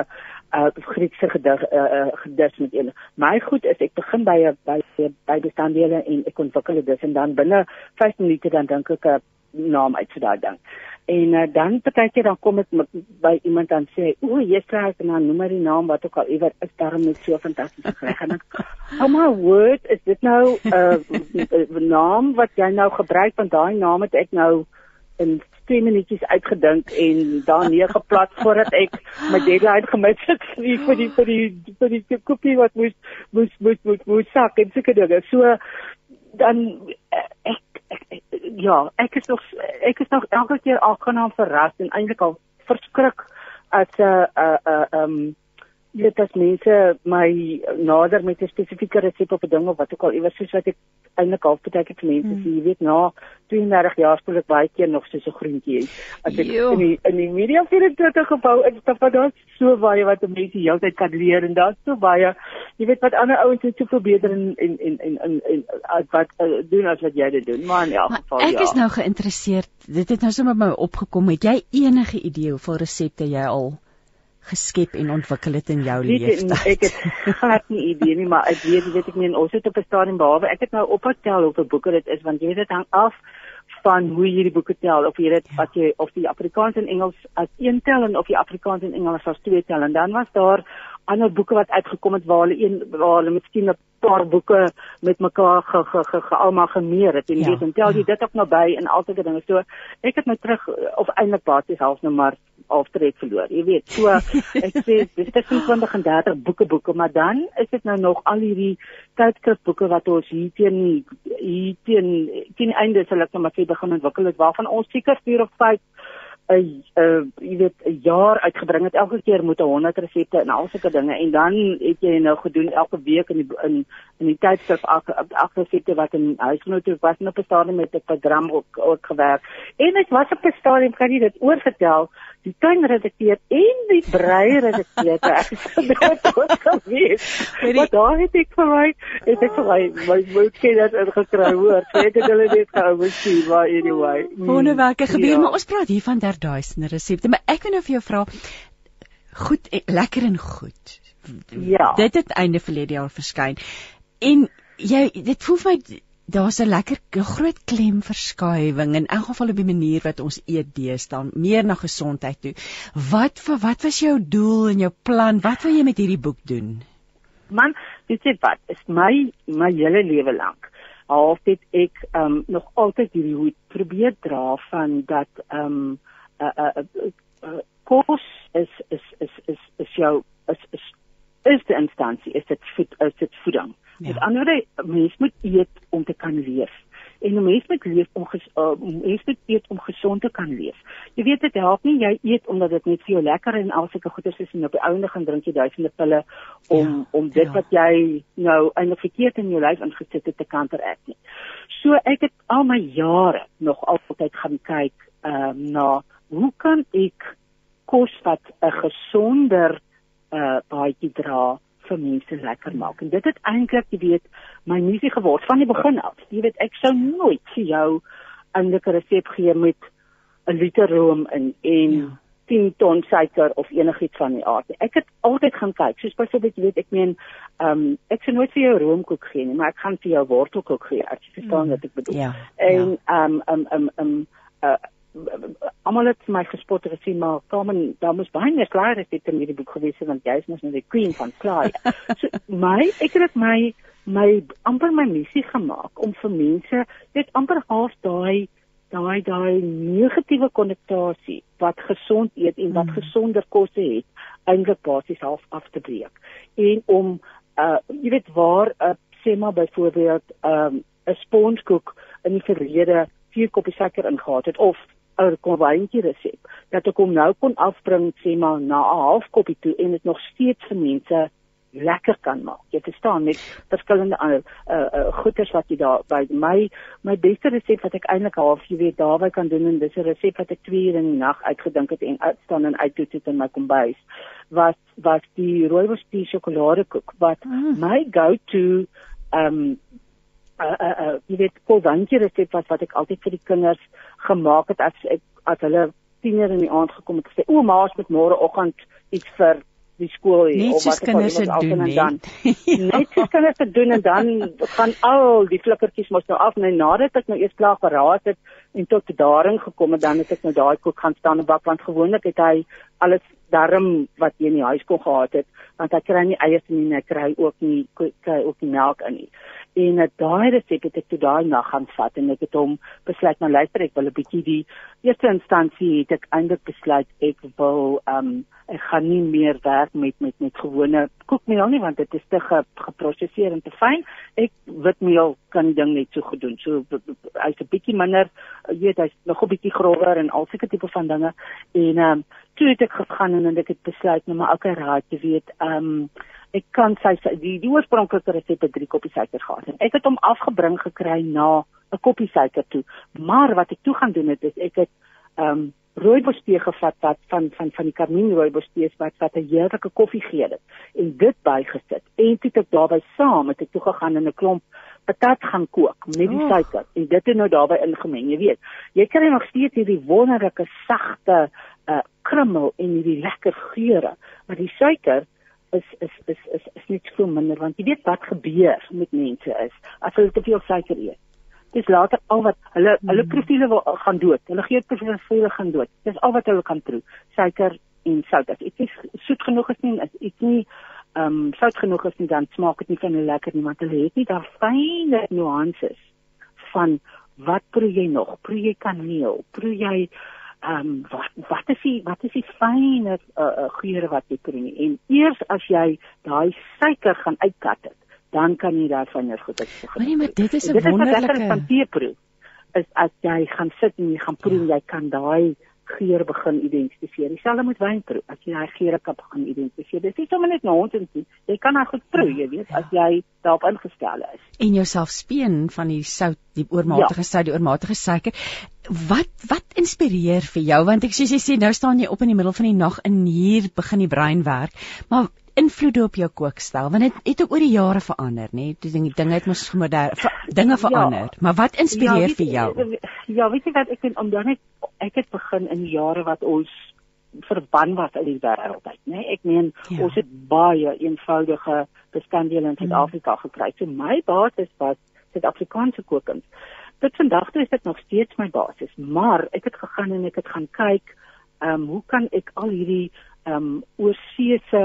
uh, Griekse gedig uh, uh, gedis met een. My goed is ek begin by by by bestanddele en ek ontwikkel dit en dan binne 5 minute dan dink ek 'n naam uit vir daai ding. En uh, dan partykeer dan kom met, by iemand dan sê, "O, jy's reg, nou noem maar die naam wat ook al iewers is daarom net so fantasties reg." En ek, [LAUGHS] "Oh my word, is dit nou [LAUGHS] 'n uh, naam wat jy nou gebruik want daai naam het ek nou in 2 minuutjies uitgedink en daar neer geplaas voordat ek my deadline gemis het vir die vir die vir die vir die koppie wat moes moes moes moes moes sak en sulke dinge. So dan ek, ek, ek ja, ek is nog ek is nog elke keer aangenaam verras en eintlik al verskrik as 'n uh, 'n uh, uh, um weet as mense my nader met 'n spesifieke resep op 'n ding of wat ook al iewers soos wat ek eintlik half baie keer vir mense sê, jy weet na 32 jaar speel ek baie keer nog soos 'n groentjie. As ek jo. in die in die media 24 gebou instap, dan so baie wat mense heeltyd kan leer en daar's so baie jy weet wat ander ouens het so verbeter en en en en en, en wat uh, doen as wat jy dit doen. Maar in elk geval ja. Ek is nou geïnteresseerd. Dit het nou sommer by my opgekom. Het jy enige idee hoeveel resepte jy al geskep en ontwikkel het in jou lewe? Ek het glad nie idee nie, maar ek weet, weet ek nie en ons het op 'n stadium behalwe ek het nou opgetel hoeveel boeke dit is want jy weet dit hang af van hoe jy die boeke tel of jy dit ja. wat jy of die Afrikaans en Engels as een tel en of jy Afrikaans en Engels as twee tel en dan was daar ander boeke wat uitgekom het waar hulle een waar hulle miskien 'n paar boeke met mekaar ge ge ge, ge almal gemeer het en jy ja. weet en tel jy dit ook nou by en al sulke dinge. So ek het nou terug of eintlik basies half nou maar aftrek verloor. Jy weet, so [LAUGHS] ek sê dis tussen 20 en 30 boeke boeke, maar dan is dit nou nog al hierdie tydskrifboeke wat ons hier teen hier teen teen einde sal ek nou maar sê begin ontwikkel het waarvan ons seker 4 of 5 'n uh, jy weet 'n jaar uitgebring het. Elke keer moet 'n 100 resepte en al sulke dinge. En dan het jy nou gedoen elke week in die in in die tydskrif elke resepte wat in huisgenoot was en op 'n stadium met 'n program ook ook gewerk. En ek was op 'n stadium kan jy dit oorvertel die tuinredakteur en die breiredakteur ek is gedood tot gewees. Maar daar het ek vir my het ek vir my my moed kennis ingekry hoor. Ek het hulle net gehou miskien maar anyway. Wonderwerke gebeur, ja. maar ons praat hier van derduisende resepte, maar ek wil nou vir jou vra goed en, lekker en goed. Ja. Dit het einde verlede jaar verskyn. En jy dit voel vir my daar's 'n lekker groot klemverskywing in elk geval op die manier wat ons eet deesdae meer na gesondheid toe. Wat vir wat was jou doel en jou plan? Wat wil jy met hierdie boek doen? Man, weet jy wat? Is my my hele lewe lank half het ek um nog altyd hierdie hoed probeer dra van dat um 'n uh, 'n uh, uh, uh, kos is is is is is jou is is is die instansie is dit voed is dit voeding Ja. Met ander woorde, mens moet eet om te kan leef. En 'n mens moet leef om ges, uh, mens moet eet om gesond te kan leef. Jy weet dit help nie jy eet omdat dit net vir jou lekker en al sulke goeders is en op die einde gaan drink jy duisende pille om ja, om dit ja. wat jy nou eintlik verkeerd in jou lyf ingesit het te counteract nie. So ek het al my jare nog altyd gaan kyk ehm um, na hoe kan ek kos wat 'n gesonder uh baadjie dra vir mense lekker maak. En dit het eintlik, jy weet, my missie geword van die begin af. Jy weet, ek sou nooit vir jou 'n lekker resep gee met 'n liter room in en ja. 10 ton suiker of enigiets van die aard. Ek het altyd gaan kyk. Soos byvoorbeeld, jy weet, ek meen, ehm um, ek sou nooit vir jou roomkoek gee nie, maar ek gaan vir jou wortelkoek gee. As jy verstaan mm. wat ek bedoel. Ja. En ehm ehm ehm ehm almal het my gespot en gesê maar kom en daar moet baie meer klaar is dit in hierdie boek gewees het want jy is mos nou die queen van klaar. [LAUGHS] so my ek het my my amper my missie gemaak om vir mense net amper half daai daai daai negatiewe konnotasie wat gesond eet en wat mm. gesonder kosse het eintlik basies half af te breek. En om uh jy weet waar uh, sê maar byvoorbeeld um, 'n spongekoek in die verlede vier koppies suiker ingehaat het of 'n kombuintjie resep dat ek hom nou kon afbring sê maar na 'n half koppie toe en dit nog steeds vir mense lekker kan maak. Jy verstaan met verskillende ander uh, uh goeders wat jy daar by my my beste resep wat ek eintlik half jy weet daarby kan doen en dis 'n resep wat ek 2 ure in die nag uitgedink het en uitstaan en uittoets het in my kombuis was was die rooibos tea sjokoladekoek wat mm. my go to um uh uh, uh jy weet kolwantjie resep was wat ek altyd vir die kinders gemaak het as ek as hulle tiener in die aand gekom het gesê o ma's met môreoggend iets vir die skool hier of wat kinders se doen en dan [LAUGHS] net so kinders se doen en dan gaan al die flikkertjies mos nou af. En nadat ek nou eers klaar geraas het en tot daarin gekom het dan het ek nou daai koek gaan staan en bak want gewoonlik het hy alles darm wat hy in die huis kon gehad het want hy kry nie eiers nie en hy kry ook nie kry ook nie melk in nie. En uh, daai resep het ek toe daai nag gaan vat en ek het hom besluit nou luister ek wil 'n bietjie die eerste instansie het ek eintlik besluit ek wil um ek gaan nie meer werk met met met gewone koekmeel nie want dit is te ge, geproseseer en te fyn. Ek witmeel kan ding net so gedoen so hy's 'n bietjie minder jy weet hy's nog 'n bietjie grower en al sulke tipe van dinge en um toe het ek gegaan en ek het besluit nou maar okay raai jy weet um ek kan sy die die oorspronklike resep het 3 koppies suiker gehad en ek het hom afgebring gekry na 'n koppie suiker toe. Maar wat ek toe gaan doen het is ek het ehm um, rooibostee gevat wat van van van die karmien rooibostee wat wat 'n heerlike koffie gee dit en dit bygesit. En toe het ek daarbey saam het ek toe gegaan en 'n klomp patat gaan kook met die suiker en dit het nou daarbey ingemeng. Jy weet, jy kry nog steeds hierdie wonderlike sagte uh krummel en hierdie lekker geure, maar die suiker is is is is is net so minder want jy weet wat gebeur met mense is as hulle te veel suiker eet. Dis later al wat hulle mm. hulle profiele wil gaan dood. Hulle gee profiele gaan dood. Dis al wat hulle kan proe. Suiker en sout. As iets nie soet genoeg is nie, is iets nie ehm um, sout genoeg is nie, dan smaak dit nie van hulle lekker nie want hulle het nie daai fynne nuances van wat proe jy nog? Proe jy kaneel? Proe jy ehm um, wat wat is die wat is die fynste uh, uh, geure wat jy kry en eers as jy daai suiker gaan uitkat het dan kan jy daar van jou goed uitgegaan. Maar nee, maar dit is 'n wonderlike dit is van teeproe is as jy gaan sit en jy gaan proe ja. jy kan daai geur begin identifiseer. Dieselfde met wynproe. As jy daai geure kan begin identifiseer. Dit is sommer net nonsens nie. Jy kan daai goed proe, jy weet, as jy daarop ingestel is. En jouself speen van die sout, die oormatige ja. sout, die oormatige suiker. Wat wat inspireer vir jou want ek soos jy sê nou staan jy op in die middel van die nag en hier begin die brein werk maar invloed op jou kookstyl want dit het, het ook oor die jare verander nê nee? die dinge het mos modern ver, dinge ja. verander ja. maar wat inspireer ja, vir jou ja weet jy wat ek vind omdat net ek het begin in jare wat ons verban was uit die wêreld uit nê ek meen ja. ons het baie eenvoudige bestanddele in. Suid-Afrika hmm. gekry so my basis was Suid-Afrikaanse kookkuns tot vandag toe is dit nog steeds my basis, maar ek het gegaan en ek het gaan kyk, ehm um, hoe kan ek al hierdie ehm um, oorseese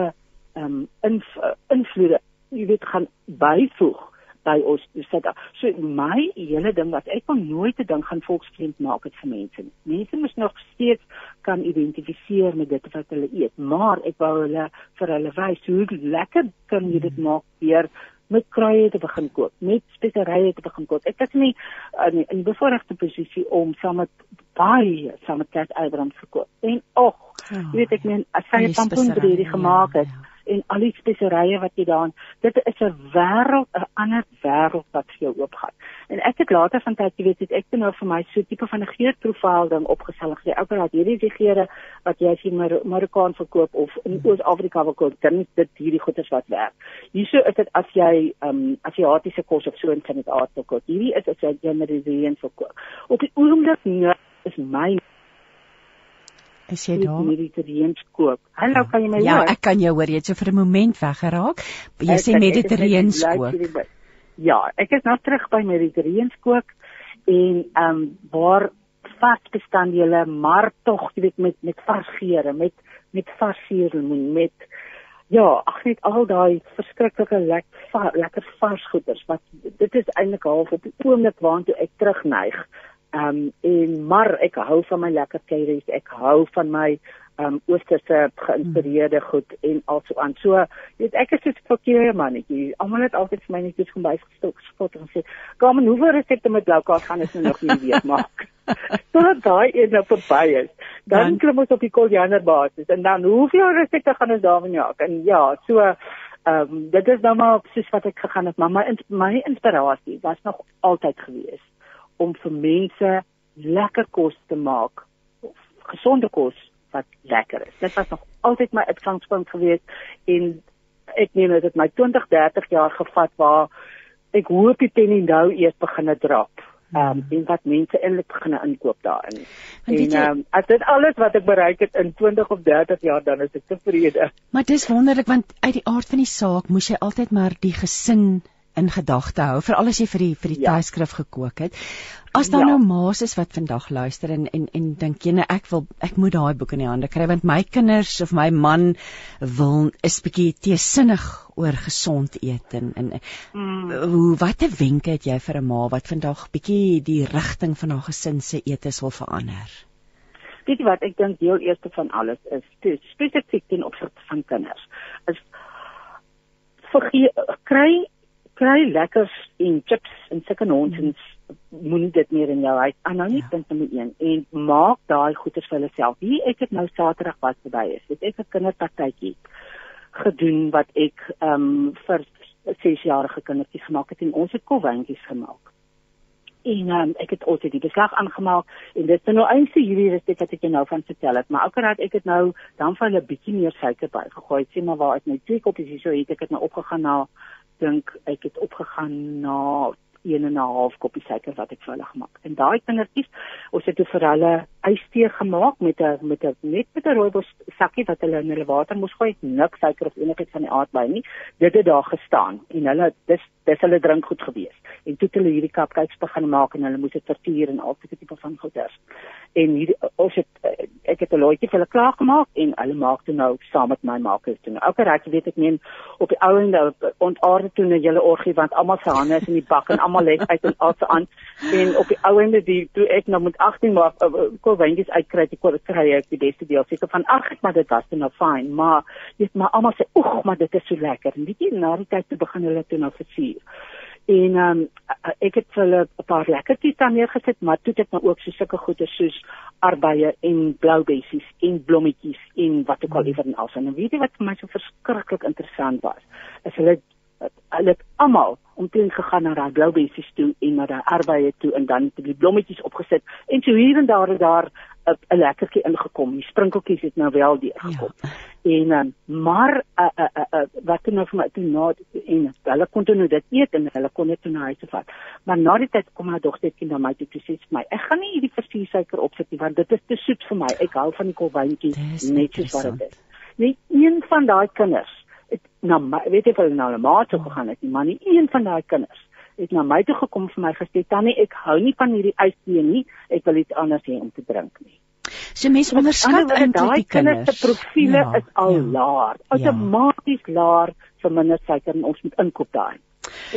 ehm um, inv invloede, jy weet, gaan byvoeg by ons sit. So my hele ding wat ek kon nooit te dink gaan volksvriend maak het vir mense. Mense moet nog steeds kan identifiseer met dit wat hulle eet, maar ek wou hulle vir hulle wys hoe lekker kan jy dit maak deur met kruie te begin koop, met speserye te begin koop. Ek was nie in in bevoorregte posisie om saam met baie saam met Kat Abrams te koop. En ag, oh, jy weet ek meen as sy 'n pompoenbreedie gemaak het. Ja, ja en al die speserye wat jy daarin dit is 'n wêreld 'n ander wêreld wat vir jou oopgaan en ek het later van tyd geweet het ek het nou vir my so tipe van 'n geurprofiel ding opgestel en gesê ou raad hierdie is die geure wat jy sien Mar Marokkaan verkoop of in hmm. Oos-Afrika verkoop dan is dit hierdie goeders wat werk. Hierso is dit as jy um Asiatiese kos of so in Suid-Afrika verkoop hierdie is as jy generaliseer verkoop. Op die oomblik nou is my Is jy daar? Mediterraneens kook. Hallo, kan jy my ja, hoor? Ja, ek kan jou hoor. Jy het so vir 'n oomblik weggeraak. Jy sê Mediterraneens kook. Ja, ek is nou terug by Mediterraneens kook en ehm um, waar vasbestanddele, maar tog, jy weet met met vars geure, met met vars suurlemoen, met ja, ag net al daai verskriklike lekker lekker vars goeders wat dit is eintlik half op die oomblik waartoe ek terugneig. Ehm um, en maar ek hou van my lekker curries, ek hou van my ehm um, oosterse geïnspireerde goed en also aan. So, weet ek is so 'n fakkie mannetjie. Almal het altyd vir my net iets kom bysgestok spot en sê, "Kom hoeveel resepte met bloukaas gaan ek nou nog nie weet maak." [LAUGHS] Tot daai een nou verby is. Dan, dan klim ons op die koljaner basis en dan hoeveel resepte gaan ons daarvan maak? En ja, so ehm um, dit is nou maar soos wat ek gegaan het, maar my my inspirasie was nog altyd geweest om vir mense lekker kos te maak, gesonde kos wat lekker is. Dit was nog altyd my uitgangspunt geweest en ek meen dit het my 20, 30 jaar gevat waar ek hoop die penny nou eers begin drop. Ehm um, en wat mense eintlik begin inkoop daarin. En ehm um, as dit alles wat ek bereik het in 20 of 30 jaar dan is ek tevrede. Maar dis wonderlik want uit die aard van die saak moes jy altyd maar die gesin in gedagte hou, veral as jy vir die vir die ja. tydskrif gekook het. As daar ja. nou ma's is wat vandag luister en en en dink jy nee, ek wil ek moet daai boek in die hande kry want my kinders of my man wil is bietjie teesinnig oor gesond eet en en mm. hoe watter wenke het jy vir 'n ma wat vandag bietjie die rigting van haar gesin se eetes wil verander? Weet jy wat ek dink heel eerste van alles is spesifiek ten opsigte van kinders is vergeet kry kry lekkers en chips en sulke nonsens moenie dit meer in jou huis aan nou nie ja. punt nommer 1 en maak daai goeders vir hulle self. Hier ek het nou Saterdag wat verby is. Het ek 'n kinderpartytjie gedoen wat ek ehm um, vir 6 jarige kindertjies gemaak het en ons het kolwyntjies gemaak. En um, ek het ook die beslag aangemaak en dit is nou eintlik hierdie resep wat ek jou nou van vertel het, maar akkurat ek het nou dan van 'n bietjie meer suiker by gegooi. Sê maar waar ek my twee koppies hier so het, ek het nou opgegaan na dink ek het opgegaan na 1 en 'n half koppie suiker wat ek vir hulle gemaak. En daai kindertjies, ons het vir hulle ystee gemaak met 'n met 'n net met 'n rooibos sakkie wat hulle in hulle water moes gooi, niks suiker of enigiets van die aard by nie. Dit het daar gestaan en hulle dis dis hulle drink goed gewees. En toe het hulle hierdie cupcakes begin maak en hulle moes dit vertuur en al die tipe van goeders. En hier ons het ek het 'n looitjie vir hulle klaar gemaak en hulle maak dit nou saam met my maak dit nou. Elke reg weet ek meen op die ou en nou ontaarde toe 'n hele orgie want almal se hande is in die bak en almal lê uit en alse aan en op die ou ende die toe ek nou met 18 maak wyntjies uitkry, ek kon kry ek die beste deel. Seker van ag, maar dit was nou fyn, maar weet maar almal sê oeg, maar dit is so lekker. En weet jy, na die tyd toe begin hulle toe nou versier. En ehm um, ek het vir hulle 'n paar lekkertjies daar neergesit, maar toe het ek nou ook so sulke goeie soos arbeye en bloubessies en blommetjies en wat ook al liewer en alsa. En weet jy wat vir my so verskriklik interessant was? Is hulle hulle het almal omtrent gegaan na daai blou bessies toe en na daai arbeye toe en dan het die blommetjies opgesit en so hier en daar het daar 'n lekkertjie ingekom. Die sprinkeltjies het nou wel deur gekom. Ja. En um, maar uh, uh, uh, uh, wat het nou vir my toe na en hulle kon toe nou dit eet en hulle kon dit toe na huis vat. Maar na die tyd kom my dogtertjie na my toe toe sê vir my, ek gaan nie hierdie versuiker opsit nie want dit is te soet vir my. Ek hou van die kolwyntjie net soos wat dit is. Net een van daai kinders het na my, weet jy vir nou 'n ma toe gegaan het, maar nie een van daai kinders het na my toe gekom vir my gesê tannie ek hou nie van hierdie ystee nie, ek wil iets anders hê om te drink nie. So mense onderskat eintlik die kinders se profile ja, is al ja, laer, outomaties ja. laer vir minder suiker en ons moet inkoop daai.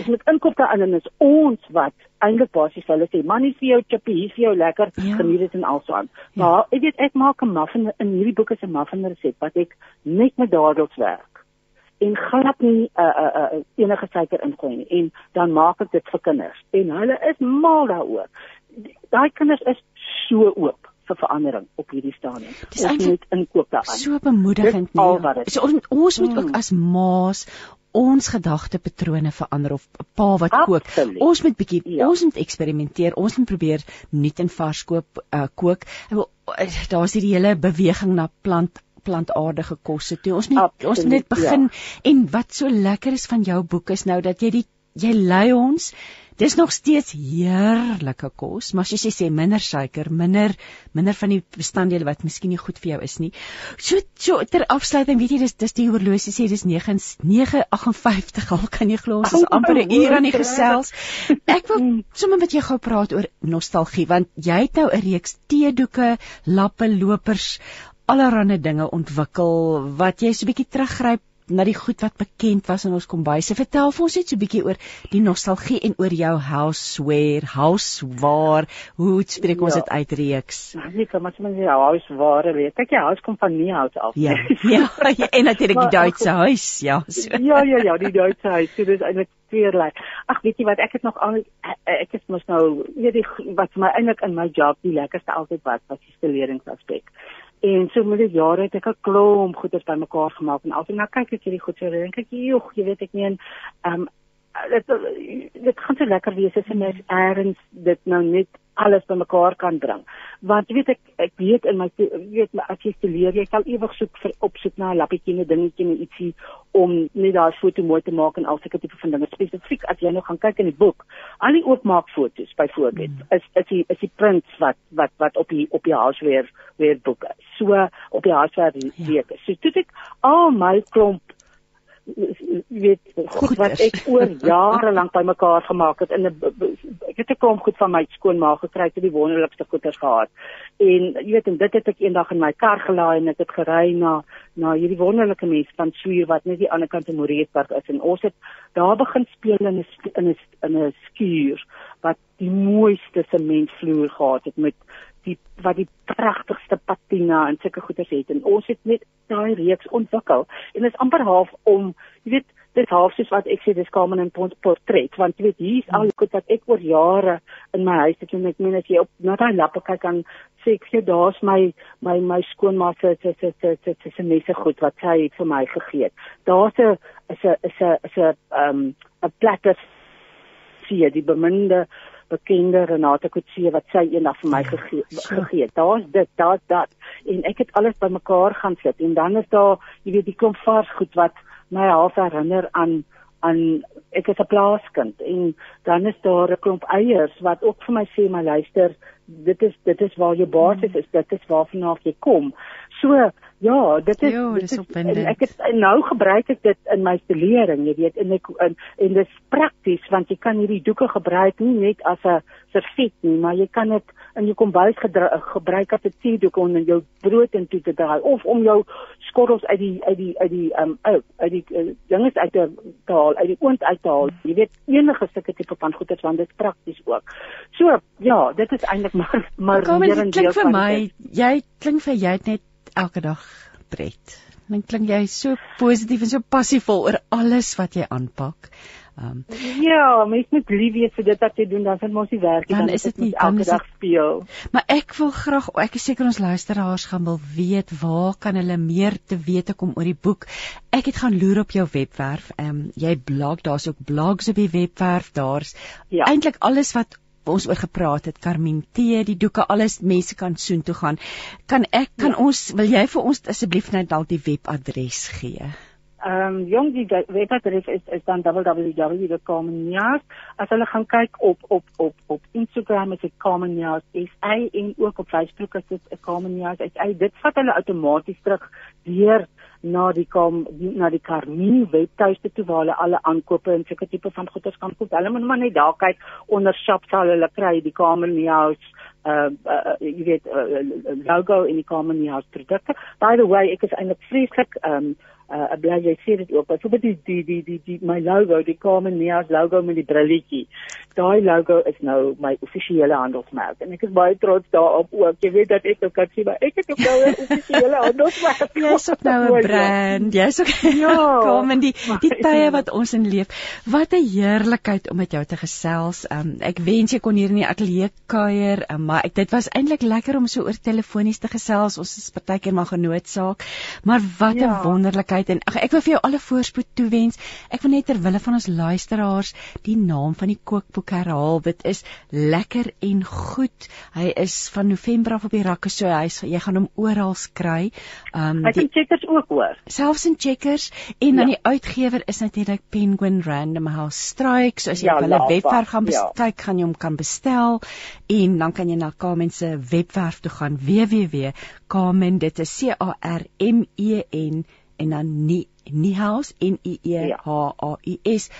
Ons moet inkoop daai en is ons wat eintlik basies hulle sê man is vir jou chippy, hier vir jou lekker, ja. geniet dit en also aan. Ja. Maar ek weet ek maak 'n muffin in hierdie boek is 'n muffin resep wat ek net met dadels werk en glad nie uh, uh, uh, enige suiker ingooi nie en dan maak ek dit vir kinders en hulle is mal daaroor. Daai kinders is so oop vir verandering op hierdie stadium. Dis eintlik inkoop daaraan. So bemoedigend nie. So, ons, ons moet hmm. ook as ma's ons gedagtepatrone verander of pa wat kook. Absoluut. Ons moet bietjie ja. ons moet eksperimenteer. Ons moet probeer nuut en vars koop uh, kook. Daar's hierdie hele beweging na plant plantaardige kosse toe. Ons net Absoluut, ons net begin ja. en wat so lekker is van jou boek is nou dat jy die jy lei ons Dis nog steeds heerlike kos, maar soos jy sê minder suiker, minder minder van die bestanddele wat miskien nie goed vir jou is nie. So so ter afsluiting, weet jy dis dis die horlosie sê dis 9:58 al kan jy glo ons is [LAUGHS] amper 'n uur aan die gesels. Ek wil [LAUGHS] sommer met jou gou praat oor nostalgie want jy het nou 'n reeks teedoeke, lappe, lopers, allerlei dinge ontwikkel wat jy so 'n bietjie teruggryp na die goed wat bekend was in ons kombuise. Vertel vir ons net so 'n bietjie oor die nostalgie en oor jou houseware, houseware. Hoe spreek ons ja. dit ja. uit reeks? Nee, kom maar sommer die houseware weet. Kyk, jou huis kom van nie hout af nie. Ja, [LAUGHS] ja, ja en natuurlik die Duitse huis, ja. So. Ja, ja, ja, die Duitse huis. So dis eintlik tweerlei. Ag, weet jy wat, ek het nog al ek het mos nou, jy wat vir my eintlik in my job die lekkerste altyd was, was die stileringsaspek. En so met die jare het ek 'n klomp goeders bymekaar gemaak en altyd nou kyk ek hierdie goed so dink ek, "Joeg, jy weet ek meen, ehm um, dit dit gaan so lekker wees as 'n mens eers dit nou net alles bymekaar kan bring. Want weet ek ek weet in my weet my as jy studeer jy sal ewig soek vir opsoek na 'n lappietjie en 'n dingetjie en ietsie om net daai foto mooi te maak en al sulke tipe van dinge spesifiek as jy nou gaan kyk in die boek al die oopmaak foto's byvoorbeeld mm. is is die is die prints wat wat wat op die op die huis weer weer boeke so op die weer ja. week so toe ek al my klomp jy weet goed wat ek oor [LAUGHS] jare lank bymekaar gemaak het in 'n ek het 'n klomp goed van my skoonma gekry het die wonderlikste goeders gehad. En jy weet en dit het ek eendag in my kar gelaai en ek het gery na na hierdie wonderlike mense van Suur wat net die ander kant van Moreesburg is en ons het daar begin speel in 'n in 'n in 'n skuur wat die mooiste sementvloer gehad het met die wat die pragtigste patina en sulke goeders het. En ons het net daai reeks ontwikkel. En dit is amper half om jy weet dis half soos wat ek sê dis Carmen en Pons portret. Want jy weet hier's al die goed wat ek oor jare in my huis het. En ek meen as jy op na daai lappe kyk dan sê ek sê daar's my my my skoonma se se se se se se se messe goed wat sy het vir my gegee. Daar's 'n is 'n is 'n is 'n 'n platter sien die beminde bekende Renate Kutse wat sy eendag vir my gegee gegee het. Daar's dit, daar's dat. En ek het alles bymekaar gaan sit. En dan is daar jy weet die klomp vars goed wat my half herinner aan aan ek is 'n plaaskind. En dan is daar 'n klomp eiers wat ook vir my sê my luister dit is dit is waar jou basis is. Dit is waarvan jy kom. So Ja, dit is jo, dit is opwindend. Ek het nou gebruik ek dit in my stelering, jy weet, en ek en, en dit is prakties want jy kan hierdie doeke gebruik nie net as 'n servet nie, maar jy kan dit in jou kombuis gebruik as 'n teedoek om in jou brood in toe te draai of om jou skottels uit die uit die uit die um uit, uit die uh, dinges uit te haal, uit die oond uit te haal. Jy weet, enige sulke tipe van goeders want dit is prakties ook. So, ja, dit is eintlik maar maar meer en meer vir my. Jy klink vir jy het net elke dag pret. Dan klink jy so positief en so passievol oor alles wat jy aanpak. Um, ja, mens moet lief wees vir dit wat jy doen, dan vind ons die werk dan, dan is dit nie elke dag speel. Maar ek wil graag, ek is seker ons luisteraars gaan wil weet waar kan hulle meer te wete kom oor die boek. Ek het gaan loer op jou webwerf. Ehm um, jy blog, daar's ook blogs op die webwerf. Daar's ja. eintlik alles wat ons oor gepraat het Carmen T die doeke alles mense kan soen toe gaan. Kan ek kan ja. ons wil jy vir ons asseblief net dalk die webadres gee? Ehm um, jong die webadres is is dan www.carmenjaars as hulle gaan kyk op op op op Instagram is dit Carmenjaars SA en ook op Facebook is dit Carmenjaars SA dit vat hulle outomaties terug deur na die kom na die Carmen webtuiste toe waar hulle alle aankope en sulke tipe van goederes kan koop. Hulle moet maar net daar kyk onder shop sal hulle kry die Carmen House uh, uh jy weet uh, logo in die Carmen House produkte. By the way, ek is eintlik vreeslik um uh ek bly jy sê dit ook. Byvoorbeeld die die die die die my logo, die Carmen House logo met die brilletjie. Daai logo is nou my offisiële handelsmerk en ek is baie trots daarop ook. Jy weet dat ek ook kan sê maar ek het ook nou 'n [LAUGHS] offisiële handelsmerk. Jy's ook nou 'n brand. Jy's ook ja. [LAUGHS] Carmen die die tye wat ons in leef. Wat 'n heerlikheid om met jou te gesels. Um ek wens jy kon hier in die ateljee kuier, um, maar ek, dit was eintlik lekker om so oor telefonies te gesels. Ons is partykeer maar genootsaak. Maar wat 'n ja. wonderlikheid en ag ek wil vir jou alle voorspoed toewens. Ek wil net ter wille van ons luisteraars die naam van die kookboek herhaal. Dit is lekker en goed. Hy is van November af op die rakke, so hy jy gaan hom oral kry. Um Hy het checkers ook hoor. Selfs in checkers en dan ja. die uitgewer is natuurlik Penguin Random House Strikes. So as jy ja, hulle webwerf gaan ja. kyk, ja. gaan jy hom kan bestel en dan kan jy na Kamen se webwerf toe gaan www.kamen dit is C A R M E N en dan nie niehaus n i e h a u s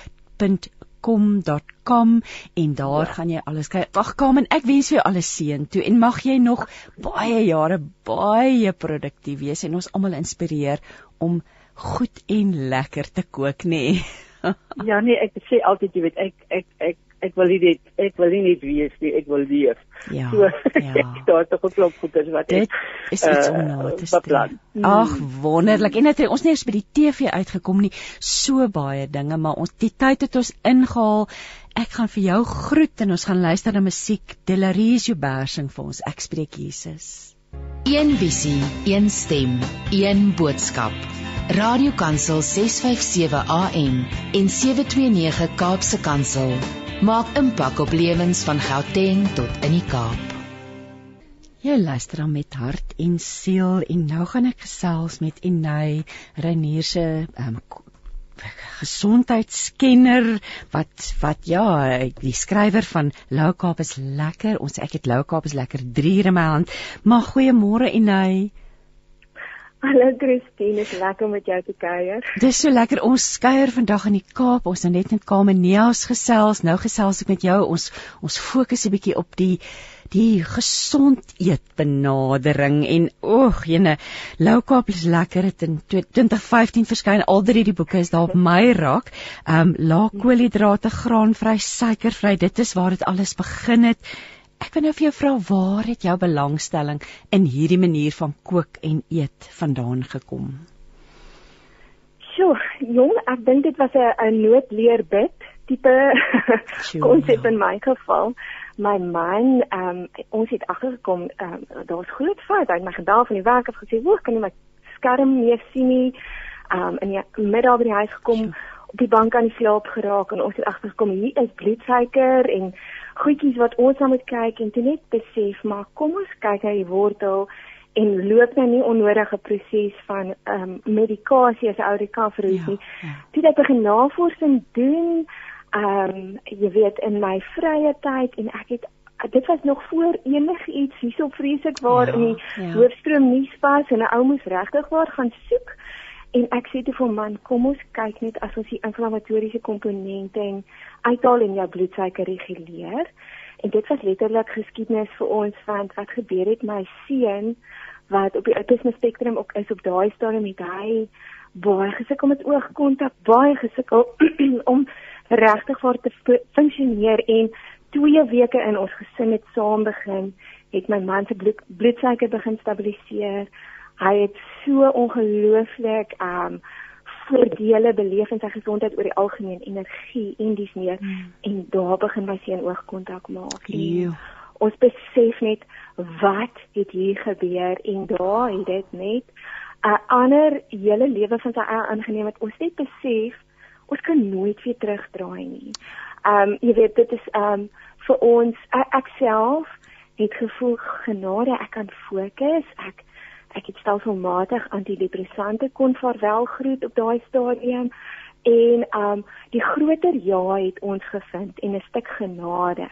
kom.com en daar ja. gaan jy alles kry. Ag Kamen, ek wens vir jou alles seën toe en mag jy nog baie jare baie produktief wees en ons almal inspireer om goed en lekker te kook, nê. Nee. [LAUGHS] ja nee, ek sê altyd jy weet ek ek ek ek wil nie dit ek wil nie net wees nie, ek wil leef. Ja. So, [LAUGHS] ja. daar is 'n geklop goeders wat dit is iets uh, om na te stel. Ag, wonderlik. En dit ons nie eens by die TV uitgekom nie. So baie dinge, maar ons die tyd het ons ingehaal. Ek gaan vir jou groet en ons gaan luister na musiek. Delarie Joubert sing vir ons. Ek spreek Jesus. Een visie, een stem, een boodskap. Radiokansel 657 AM en 729 Kaapse Kansel maak impak op lewens van Gauteng tot in die Kaap. Jy luister dan met hart en siel en nou gaan ek gesels met Enay Reinier se um, gesondheidskenner wat wat ja die skrywer van Lou Kaap is lekker. Ons ek het Lou Kaap is lekker 3 in my hand. Maar goeiemôre Enay Hallo Christine, is lekker om met jou te kuier. Dis so lekker ons kuier vandag in die Kaap. Ons het net met Kamenia's gesels. Nou gesels ek met jou. Ons ons fokus 'n bietjie op die die gesond eet benadering en oeg, jene, Lou Kaap is lekker. Dit in 2015 verskyn. Al drie die boeke is daar op my rak. Ehm um, lae koolhidrate, graanvry, suikervry. Dit is waar dit alles begin het. Ek wil nou vir jou vra waar het jou belangstelling in hierdie manier van kook en eet vandaan gekom? Sjoe, jong, ek dink dit was 'n noodleerbid tipe [LAUGHS] konsep in my geval. My man, ehm um, ons het agtergekom, ehm um, daar's groot fout. Hy het my gedaal van die werk af gesê, "Hoe kan jy my skerm nie sien nie?" Ehm um, in die middag by die huis gekom, Sjoe. Op die bank aan die slaap geraak en ons het agtergekom hier is bloedsuiker en goedjies wat ons nou moet kyk en toe net besef maar kom ons kyk na die wortel en loop nou nie onnodige proses van ehm um, medikasie as ou recovery nie. Ja, ja. Toe ek begin navorsing doen, ehm um, jy weet in my vrye tyd en ek het dit was nog voor enigiets hierso vreeslik waar ja, in die ja. hoofstroom nuus was en 'n ou moes regtig waar gaan soek. En ek sê te vir man, kom ons kyk net as ons die inflammatoriese komponente en uithaal en jou bloedsuiker reguleer. En dit was letterlik geskiedenis vir ons van wat gebeur het my seun wat op die autisme spektrum ook is op daai stadium met hy baie gesukkel met oogkontak, baie gesukkel [CLEARS THROAT] om regtig vir te funksioneer en 2 weke in ons gesin het saam begin, het my man se bloed, bloedsuiker begin stabiliseer hy het so ongelooflik um voordele beleef in sy gesondheid oor die algemeen energie en dis meer mm. en daar begin my seun oogkontak maak en ons besef net wat het hier gebeur en daar het dit net 'n uh, ander hele lewe van sy eie aangeneem het ons net besef ons kan nooit weer terugdraai nie. Um jy weet dit is um vir ons ek self het gevoel genade ek kan fokus ek ek het stelselmatig antidepressante kon verwel groet op daai stadium en um die groter ja het ons gevind en 'n stuk genade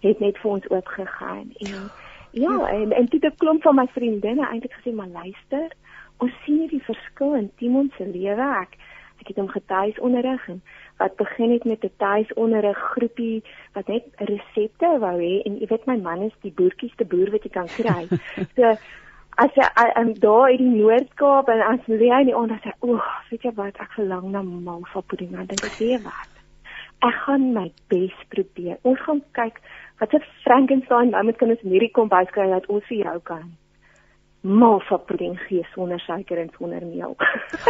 het net vir ons oopgegaan en ja en en dit het klomp van my vriendinne eintlik gesê maar luister ons sien nie die verskil in Timon se lewe ek ek het hom getuis onderrig en wat begin het met 'n tuisonderrig groepie wat net resepte wou hê en jy weet my man is die boertjies te boer wat jy kan kry. [LAUGHS] So as jy um, daar in die Noord-Kaap en as jy in die onder sê, "O, weet jy wat, ek verlang na malva pudding." Dan dink ek, "Nee, wat? Ek gaan my bes probeer. Ons gaan kyk wat 'n Frankenstein nou met kinders in hierdie kombuis kry dat ons vir jou kan malva pudding gee sonder suiker en sonder meel."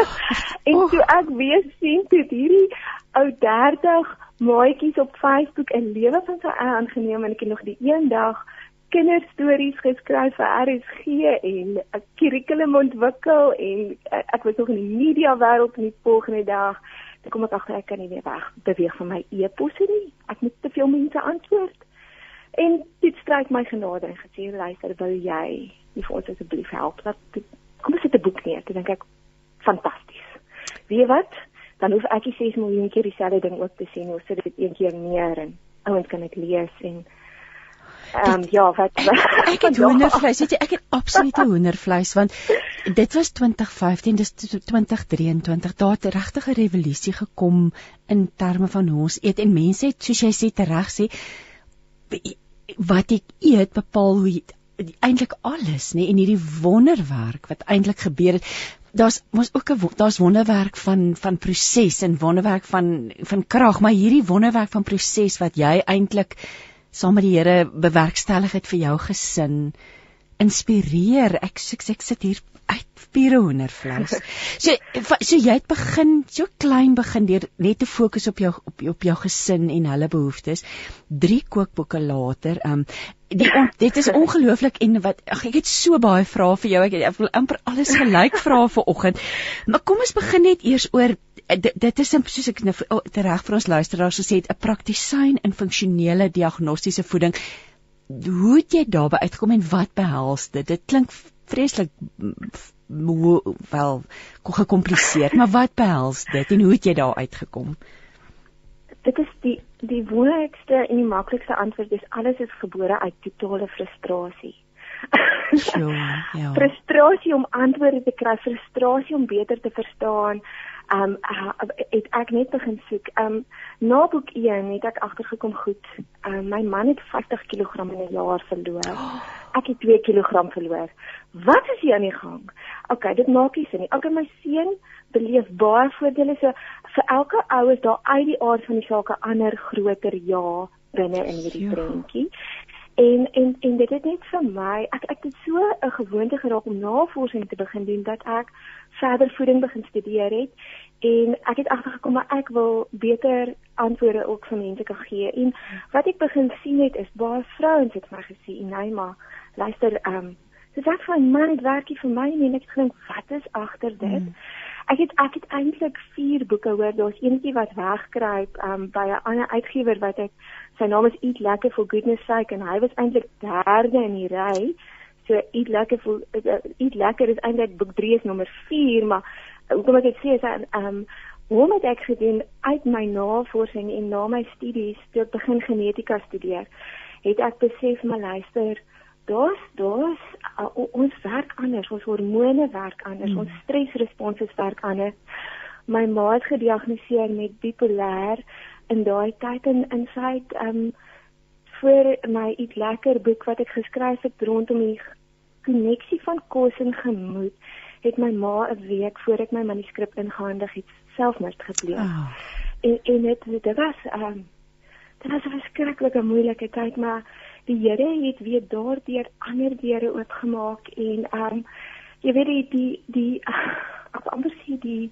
[LAUGHS] en oh. toe ek weer sien dit hierdie ou 30 maatjies op Facebook 'n lewe van sy eie aangeneem en ek het nog die een dag kinderstories geskryf vir RSG en 'n kurrikulum ontwikkel en uh, ek was nog in die media wêreld in die volgende dag. Dan kom ek agter ek kan nie meer weg beweeg van my e-posse nie. Ek moet te veel mense antwoord. En dit stryk my genade en gesê luister, wou jy nie vir ons asseblief help dat kom ons sit 'n boek neer. Ek dink ek fantasties. Weet wat? Dan hoef ek nie 6 miljoen keer dieselfde ding ook te sien, ons sit dit een keer meer en ouens kan dit lees en Ehm um, ja, wat, ek het [LAUGHS] hoendervleis, weet jy, ek het absolute hoendervleis want dit was 2015, dis 2023. Daar het regtig 'n revolusie gekom in terme van hoe ons eet en mense het soos jy sê tereg sê wat ek eet bepaal hoe eintlik alles, nê, en hierdie wonderwerk wat eintlik gebeur het daar's mos ook 'n daar's wonderwerk van van proses en wonderwerk van van krag maar hierdie wonderwerk van proses wat jy eintlik saam met die Here bewerkstellig het vir jou gesin inspireer. Ek ek, ek sit hier uit pure hoendervleis. So so jy het begin so klein begin deur net te fokus op jou op, op jou gesin en hulle behoeftes. Drie kookboeke later, um die dit is ongelooflik en wat ag ek het so baie vrae vir jou. Ek, ek wil amper alles gelyk vra vir oggend. Maar kom ons begin net eers oor Eh, dit, dit is soos ek nou reg vir ons luisteraars gesê het 'n praktisyn in funksionele diagnostiese voeding. Hoe het jy daarby uitgekom en wat behels dit? Dit klink vreeslik wel gekompliseerd, maar wat behels dit en hoe het jy daar uitgekom? Dit is die die wonderlikste en die maklikste antwoord is alles is gebore uit totale frustrasie. Sure, ja. [LAUGHS] frustrasie om antwoorde te kry, frustrasie om beter te verstaan. Um uh, het ek net begin soek. Um na boek 1 het ek agtergekom goed. Um my man het 50 kg in 'n jaar verloor. [GASPS] Ek het 2 kg verloor. Wat is hier aan die gang? OK, dit maak nie sin nie. OK, my seun beleef baie voordele so vir elke ouer daar uit die aard van die saak 'n ander groter ja binne in hierdie prentjie. En en en dit het net vir my ek ek het so 'n gewoonte geraak om navorsing te begin doen dat ek verder voeding begin studeer het en ek het agtergekom dat ek wil beter antwoorde ook vir mense kan gee. En wat ek begin sien het is baie vrouens het my gesê, "Nee, maar luister, ehm um, dis ek vir my man werk hier vir my en ek dink wat is agter dit?" Hmm. Ek het ek het eintlik 4 boeke hoor. Daar's eentjie wat wegkruip um, by 'n ander uitgewer wat ek sy naam is Eat Lekker for Goodness Sake en hy was eintlik derde in die ry. So Eat Lekker for uh, Eat Lekker is eintlik boek 3 is nommer 4, maar uh, hoekom ek dit sê is ehm um, hoe moet ek gedoen uit my navorsing en na my studies toe begin genetika studeer, het ek besef my luister Daar's daar's uh, ons werk anders, ons hormone werk anders, mm. ons stresresponse werk anders. My ma het gediagnoseer met bipolêr in daai tyd in in sy ehm um, vir my iets lekker boek wat ek geskryf het rondom die koneksie van kos en gemoed, het my ma 'n week voor ek my manuskrip ingehandig het selfmoord gepleeg. Oh. En en dit dit was ehm um, dit was 'n verskriklike moeilike tyd, maar die Here het weer daardeur ander deure oopgemaak en ehm um, jy weet die die die op ander sien die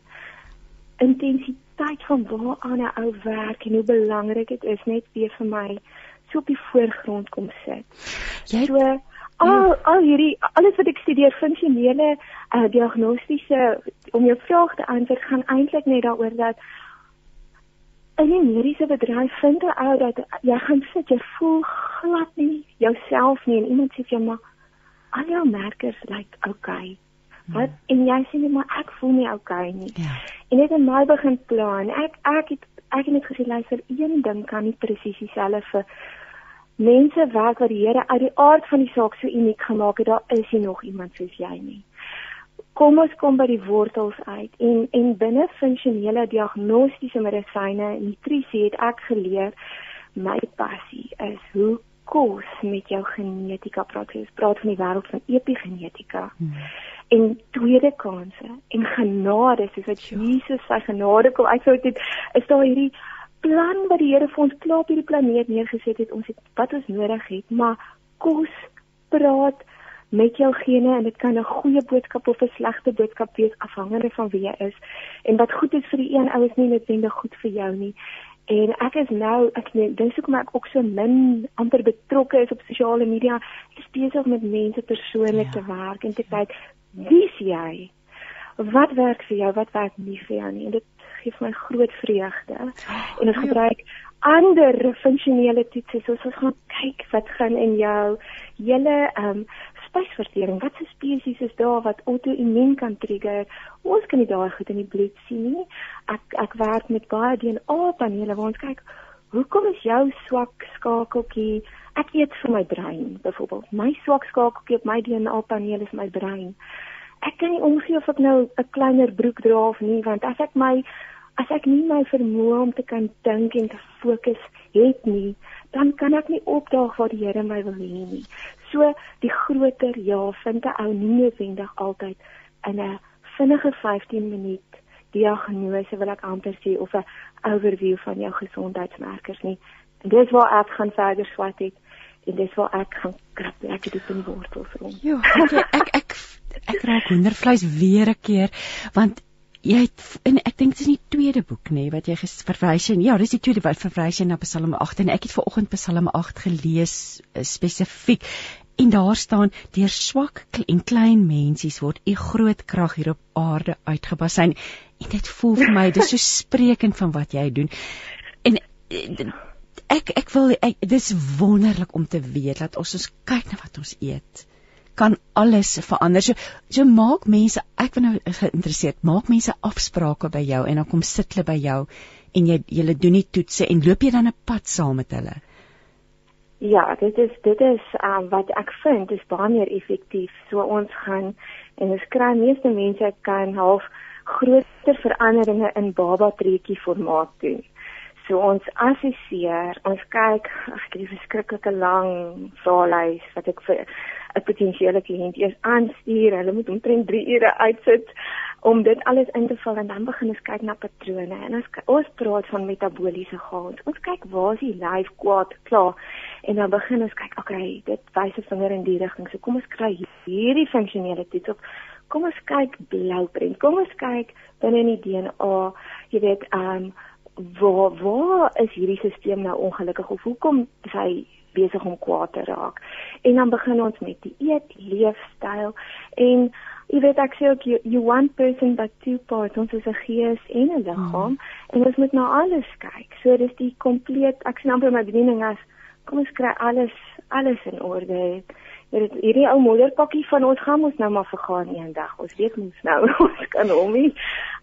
intensiteit van waar aan 'n ou werk en hoe belangrik dit is net weer vir my so op die voorgrond kom sit. Jy so al al hierdie alles wat ek studeer funksionele uh, diagnostiese om jou vraag te antwoord gaan eintlik net daaroor dat in 'n mediese bedryf vind 'n ou dat jy gaan sit jy voel glad nie jouself nie en iemand sê vir jou maar al jou merkers lyk like, okay. Wat hmm. en jy sê net maar ek voel nie okay nie. Ja. En net in my begin plan. Ek ek het ek het net gesê luister een ding kan nie presies dieselfde vir mense werk wat die Here uit die aard van die saak so uniek gemaak het. Daar is nie nog iemand soos jy nie kom ons kom by die wortels uit en en binne funksionele diagnostiese medisyne nutrisie het ek geleer my passie is hoe kos met jou genetika praat jy praat van die wêreld van epigenetika hmm. en tweede kanse en genade soos wat ja. Jesus sy genade kom uit sou dit is daar hierdie plan wat die Here vir ons klaar op hierdie planeet neergesit het ons het wat ons nodig het maar kos praat met jou gene en dit kan 'n goeie boodskap of 'n slegte boodskap wees afhangende van wie jy is. En wat goed is vir die een ou is nie noodwendig goed vir jou nie. En ek is nou ek dink hoekom ek ook so min amper betrokke is op sosiale media. Ek is besig met mense persoonlik ja. te werk en te kyk wie is jy? Wat werk vir jou? Wat werk nie vir jou nie? En dit gee vir my groot vreugde. En ons gebruik ander funksionele toetse soos ons gaan kyk wat gaan in jou hele ehm um, spysvertering. Wat se spesies is daar wat auto-immuun kan trigger? Ons kan nie daai goed in die bloed sien nie. Ek ek werk met baie DNA panele waar ons kyk hoekom is jou swak skakeltjie ek eet vir my brein byvoorbeeld. My swak skakeltjie op my DNA paneel is my brein. Ek kan nie omgee of ek nou 'n kleiner broek dra of nie want as ek my as ek nie my vermoë om te kan dink en te fokus het nie, dan kan ek nie opdaag waar die Here my wil hê nie. So die groter ja vind 'n ou nie noodwendig altyd in 'n vinnige 15 minuut diagnose wil ek amper sê of 'n overview van jou gesondheidsmerkers nie. En dis waar ek gaan verder swat het en dis waar ek gaan krap lekker dit in wortels rond. Ja, ek ek ek, ek raak hoendervleis weer 'n keer want jy het en ek dink dit is die tweede boek nê wat jy verwys en ja dis die tweede wat verwys na Psalm 8 en ek het ver oggend Psalm 8 gelees uh, spesifiek en daar staan deur swak en klein mensies word u groot krag hier op aarde uitgebas en dit voel vir my dis so [LAUGHS] spreekend van wat jy doen en eh, ek ek wil ek, dis wonderlik om te weet dat ons ons kyk na wat ons eet kan alles verander. So so maak mense, ek ben nou geïnteresseerd, maak mense afsprake by jou en dan kom sit hulle by jou en jy julle doen die toetse en loop jy dan 'n pad saam met hulle. Ja, dit is dit is um, wat ek vind is baie meer effektief. So ons gaan en ons kry meeste mense kan half groter veranderinge in baba treetjie formaat doen. So ons assesseer, ons kyk, ag ek het 'n verskriklike lang vraelys wat ek vir 'n potensiële kliënt eers aanstuur. Hulle moet omtrent 3 ure uitsit om dit alles in te vul en dan begin ons kyk na patrone. En ons ons praat van metaboliese gaans. Ons kyk waar is die lyf kwaad klaar en dan begin ons kyk, okay, dit wys 'n vinger in die rigting. So kom ons kry hierdie funksionele toets op. Kom ons kyk blouprent. Kom ons kyk binne in die DNA, jy weet, ehm um, waar waar is hierdie stelsel nou ongelukkig of hoekom is hy besig om kwaad te raak? En dan begin ons met die eet, leefstyl en jy weet ek sê ook you, you one person but two parts ons is 'n gees en 'n liggaam hmm. en ons moet na alles kyk. So dis die kompleet ek sien amper my bediening as kom ons kry alles alles in orde. Dit hierdie ou moederpakkie van ons gaan ons nou maar vergaan eendag. Ons weet mos nou [LAUGHS] ons kan hom nie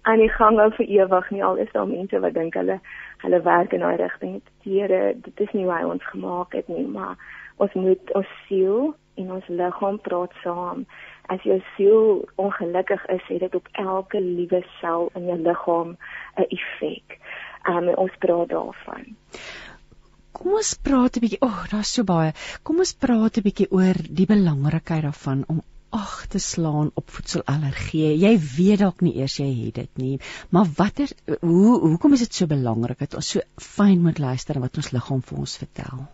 aan die gang hou vir ewig nie. Al is daar mense wat dink hulle hulle werk in daai rigting. Here, dit is nie hoe hy ons gemaak het nie, maar ons moet ons siel en ons liggaam praat saam. As jou siel ongelukkig is, het dit op elke liewe sel in jou liggaam 'n effek. Um, ons praat daarvan. Kom ons praat 'n bietjie. O, oh, daar's so baie. Kom ons praat 'n bietjie oor die belangrikheid daarvan om ag te slaan op voedselallergie. Jy weet dalk nie eers jy het dit nie, maar watter hoe hoekom is dit so belangrik dat ons so fyn moet luister wat ons liggaam vir ons vertel?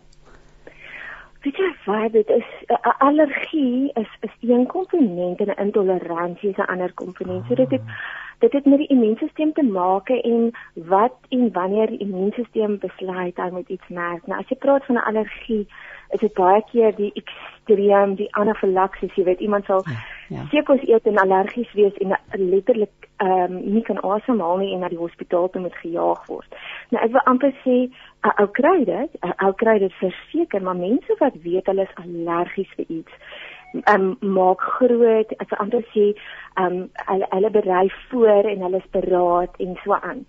Weet jy wat dit is 'n allergie is is een komponent en 'n intoleransie is 'n ander komponent. So dit het dit het met die immuunstelsel te maak en wat en wanneer die immuunstelsel besluit hy moet iets merk. Nou as jy praat van 'n allergie, is dit baie keer die ekstreem, die anafilaksis, jy weet iemand sal ja, ja. sekos eet en allergies wees en letterlik ehm um, nie kan asemhaal nie en na die hospitaal toe moet gejaag word. Nou ek wil amper sê 'n ou kry dit, 'n ou kry dit verseker, maar mense wat weet hulle is allergies vir iets um, maak groot as 'n ander sê um hulle hulle berei voor en hulle is beraad en so aan.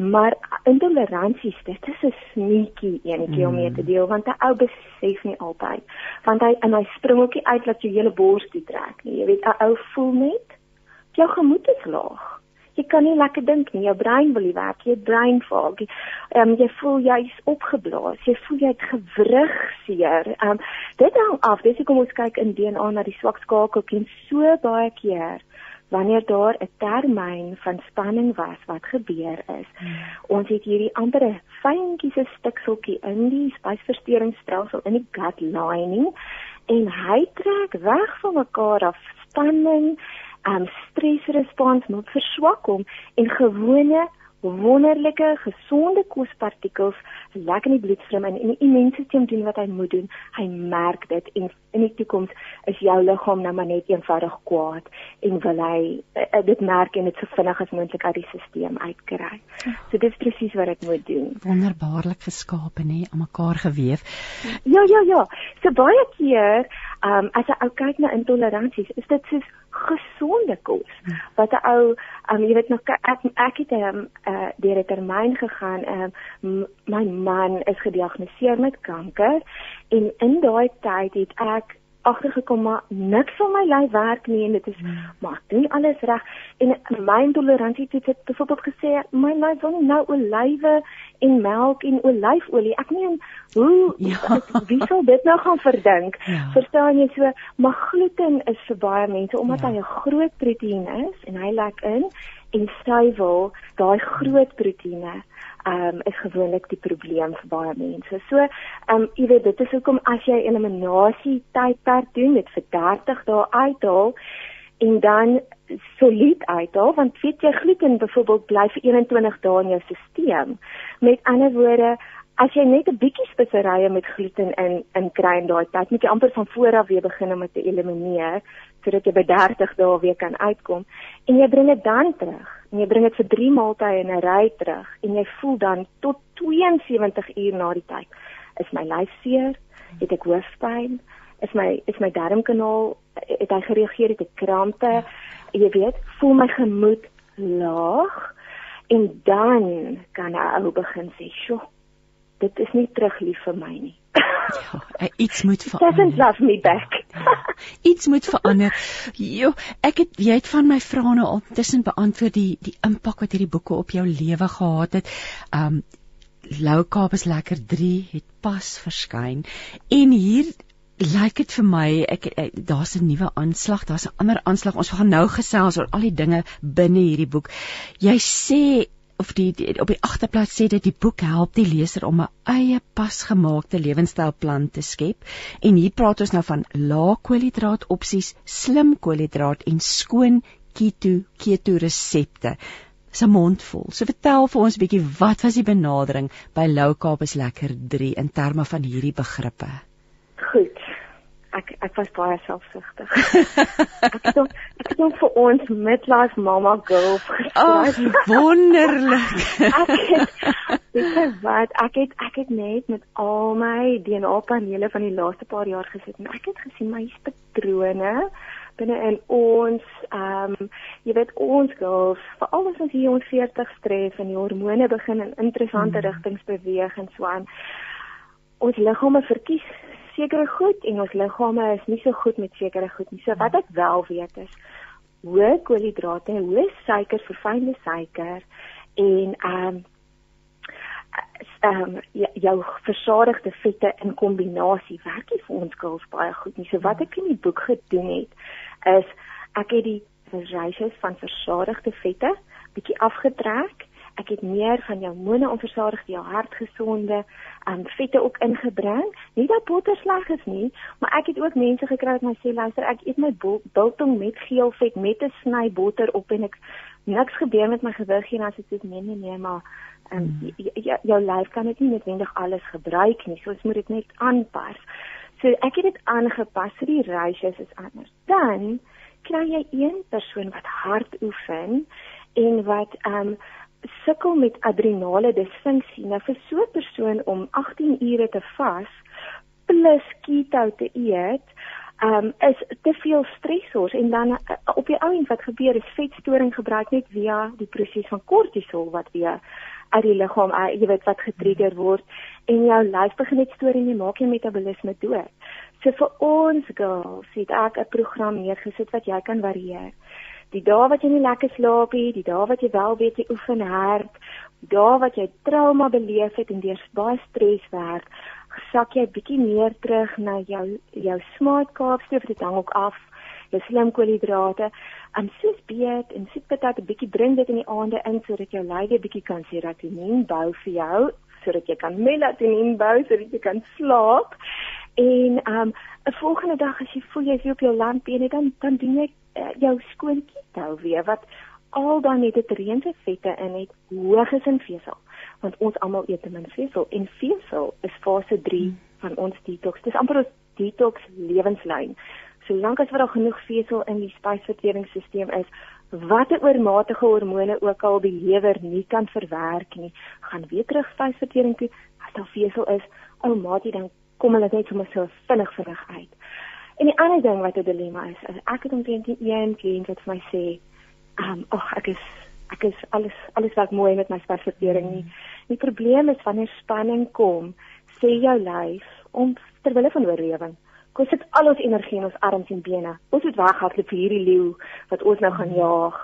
Maar intoleransies, dit is 'n sneaky enetjie mm. om mee te deel want 'n ou besef nie altyd. Want hy en hy spring ook nie uit dat jy hele bors toe trek nie. Jy weet 'n ou voel net jou gemoed is laag jy kan nie lekker dink nie. Jou brein wil nie werk. Jy brein fog. Ehm um, jy voel jy's opgeblaas. Jy voel jy het gewrig seer. Ehm um, dit hang af. Dis hoekom ons kyk in DNA na die swak skakeltjie so baie keer wanneer daar 'n termyn van spanning was wat gebeur is. Hmm. Ons het hierdie ander fyntjies se stikseltjie in die spysverteringsstelsel in die gut lining en hy trek weg van mekaar af spanning um stresrespons moet verswak hom en gewone wonderlike gesonde kospartikels lekker in die bloedstroom en in die immuunstelsel doen wat hy moet doen. Hy merk dit en in die toekoms is jou liggaam nou maar net eenvoudig kwaad en wil hy uh, dit merk en dit so vinnig as moontlik uit die stelsel uitkry. So dit is presies wat ek moet doen. Wonderbaarlik geskape nê, aan mekaar gewewe. Ja, ja, ja. So baie keer um as 'n ou kyk na intoleransies, is dit soos gesonde kos. Wat 'n ou um jy weet nog ek ek het 'n um, uh, deur 'n termyn gegaan. Um my man is gediagnoseer met kanker en in daai tyd het ek agtergekom maar niks van my lyf werk nie en dit is hmm. maar doen alles reg en my intoleransie het dit byvoorbeeld gesê my lyf wil nie nou olywe en melk en olyfolie ek meen hoe ja. [LAUGHS] wie sou dit nou gaan verdink ja. verstaan jy so maar gluten is vir baie mense omdat ja. hy 'n groot proteïen is en hy lek in en suiwel daai groot proteïene um, is gewoonlik die probleem vir baie mense. So ehm um, jy weet dit is hoekom as jy eliminasie tydperk doen dit vir 30 dae uithaal en dan solied uithaal want weet jy gluten byvoorbeeld bly vir 21 dae in jou stelsel. Met ander woorde As jy net 'n bietjie speserye met gluten in in kry in daai tyd, moet jy amper van voor af weer begin om dit te elimineer sodat jy by 30 dae weer kan uitkom en jy bring dit dan terug en jy bring dit vir 3 maaltye in 'n ry terug en jy voel dan tot 72 uur na die tyd is my lyf seer, het ek hoofpyn, is my is my darmkanaal het hy gereageer het ek krampe, jy weet, voel my gemoed laag en dan kan ek ou begin sê, "Sjoe, dit is nie terug lief vir my nie." Ja, iets moet verander. Doesn't love me back. [LAUGHS] iets moet verander. Jo, ek het jy het van my vrae nou al tussen beantwoord die die impak wat hierdie boeke op jou lewe gehad het. Um Lou Kaap is lekker 3 het pas verskyn en hier lyk dit vir my ek, ek daar's 'n nuwe aanslag, daar's 'n ander aanslag. Ons gaan nou gesels oor al die dinge binne hierdie boek. Jy sê of die, die op die agterblad sê dit die boek help die leser om 'n eie pasgemaakte lewenstylplan te skep. En hier praat ons nou van lae koolhidraat opsies, slim koolhidraat en skoon keto keto resepte. Dis 'n mondvol. So vertel vir ons 'n bietjie wat was die benadering by Lou Kaap is lekker 3 in terme van hierdie begrippe? Ek ek was baie selfsugtig. ek het hom ek het hom vir ons midlife mama girl geskryf. Oh, wonderlik. ek het weet wat ek het ek het net met al my DNA panele van die laaste paar jaar gesit en ek het gesien my patrone binne in ons ehm um, jy weet ons girls veral as ons hier ons 40 stref en die hormone begin in interessante mm. rigtings beweeg en so aan ons liggame verkies sekere goed en ons liggame is nie so goed met sekere goed nie. So wat ek wel weet is hoë koolhidrate, hoë suiker, verfynde suiker en ehm um, ehm um, jou versadigde vette in kombinasie werk nie vir ons girls baie goed nie. So wat ek in die boek gedoen het is ek het die ratios van versadigde vette bietjie afgetrek ek het meer van jou monoonversadigde jou hartgesonde um vette ook ingebring. Nie dat botter sleg is nie, maar ek het ook mense gekry wat my sê luister, ek eet my biltong met geel vet met 'n sny botter op en ek niks gebeur met my gewig nie as ek dit nee nee nee, maar um jou lyf kan dit nie noodwendig alles gebruik nie. So ons moet dit net aanpas. So ek het dit aangepas vir die ratios is anders. Dan kry jy een persoon wat hard oefen en wat um sukkel met adrenale disfunksie. Nou vir so 'n persoon om 18 ure te vas plus keto te eet, um is te veel stresors en dan uh, op die ou end wat gebeur is vetstoring gebruik net via die proses van kortisol wat weer uit die liggaam, uh, jy weet wat getrigger word en jou lyf begin net stoor en jy maak jou metabolisme dood. So vir ons girls het ek 'n program neergesit wat jy kan varieer die dae wat jy nie lekker slaap nie, die dae wat jy wel weet jy oefen hard, dae wat jy trauma beleef het en deur baie stres werk, sak jy bietjie meer terug na jou jou smart kaapstoof dit hang ook af jou slim koolhidrate en soos beet en dit dat 'n bietjie bring dit in die aande in sodat jou lywe bietjie kan serotonien bou vir jou sodat jy kan melatonien bou sodat jy kan slaap. En um 'n volgende dag as jy voel jy is op jou landbene dan dan doen jy uh, jou skoon keto weer wat al dan net dit reënse vette in het hoog is in vesel. Want ons almal eet min vesel en vesel is fase 3 hmm. van ons detox. Dis amper ons detox lewenslyn. Solank as wat daar genoeg vesel in die spysverteringsstelsel is watter oormatige hormone ook al die lewer nie kan verwerk nie gaan weer terug spysvertering toe. As daar vesel is outomaties dan kom hulle net sommer so vinnig vinnig uit En die ander ding wat 'n dilemma is, is ek het omtrent een kliënt wat vir my sê, "Ag, um, oh, ek is ek is alles alles wat mooi met my spasvertering nie. Die probleem is wanneer spanning kom, sê jou lyf om terwyl van oorlewing, kos dit al ons energie in ons arms en bene. Ons moet weghardloop vir hierdie leeu wat ons nou gaan jaag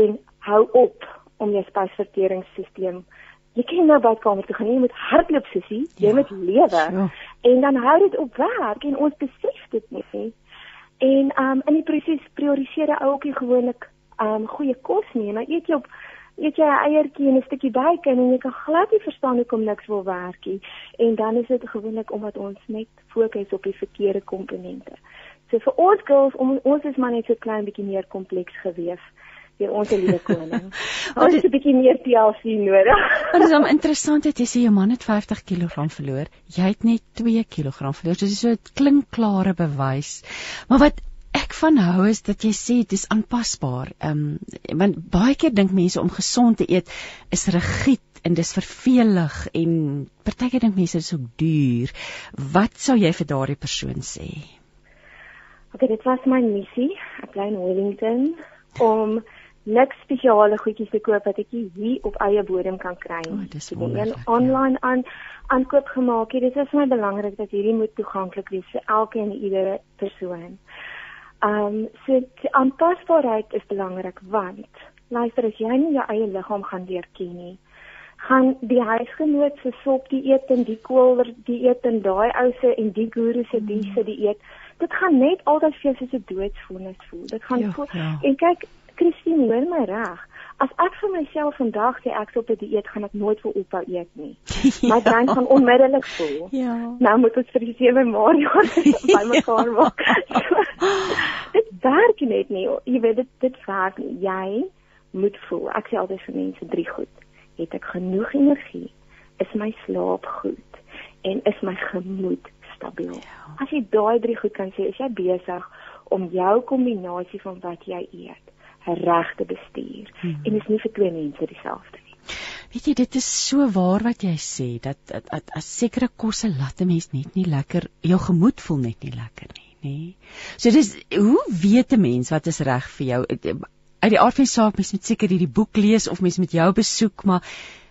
en hou op om jou spasverteringsstelsel jy kan nou by kamer toe gaan jy moet hardloop sussie jy ja, moet lewe. ja. en dan hou dit op werk en ons besef dit nie. He. en um in die proses prioriseer ou ookie gewoonlik um goeie kos nie. Dan eet jy op eet jy 'n eiertjie en 'n stukkie bacon en jy kan glad nie verstaan hoekom niks wil werk nie. En dan is dit gewoonlik omdat ons net fokus op die verkeerde komponente. So vir ons girls om, ons is maar net so klein bietjie meer kompleks gewees deur ons liewe koning. Ons het [LAUGHS] 'n bietjie meer TLC nodig. [LAUGHS] Dit is om interessant het jy sê jou man het 50 kg verloor. Jy het net 2 kg verloor. So dis so 'n klinkklare bewys. Maar wat ek van hou is dat jy sê dit is aanpasbaar. Ehm um, want baie keer dink mense om gesond te eet is rigied en dis vervelig en partykeer dink mense dit is ook duur. Wat sou jy vir daardie persoon sê? Okay, dit was my missie. Ek bly in Wellington om niks spesiale goedjies te koop wat ek hier op eie bodem kan kry nie. Oh, dis ek het ja. een online aan aankoop gemaak. Dit is vir my belangrik dat hierdie moet toeganklik wees vir elke en iedere persoon. Ehm um, so die aanpasbaarheid is belangrik want luister as jy nie jou eie liggaam gaan leer ken nie, gaan die huisgenoot se sop dieet en die koolder dieet en daai ou se en die guru se die se dieet, dit gaan net altyd vir jou soos 'n doodsvonnis voel. Dit gaan Ja, voel ja. en kyk Christine, hoor my reg. As ek vir myself vandag sê ek is op 'n dieet, gaan ek nooit wil ophou eet nie. [LAUGHS] My brein gaan onmiddellik voel. Ja. Nou moet ons vir die 7 Mario bymekaar maak. So, dit werk net nie. Jy weet dit dit werk nie. Jy moet voel. Ek sê altyd vir mense drie goed. Het ek genoeg energie? Is my slaap goed? En is my gemoed stabiel? As jy daai drie goed kan sê, is jy besig om jou kombinasie van wat jy eet reg te bestuur. Hmm. En is nie vir twee mense dieselfde nie. Weet jy, dit is so waar wat jy sê dat dat, dat as sekere kosse laat 'n mens net nie lekker, jou gemoed voel net nie lekker nie, nê. So dis hoe weet 'n mens wat is reg vir jou? Uit die aard van die saak mens moet seker hierdie boek lees of mens moet jou besoek, maar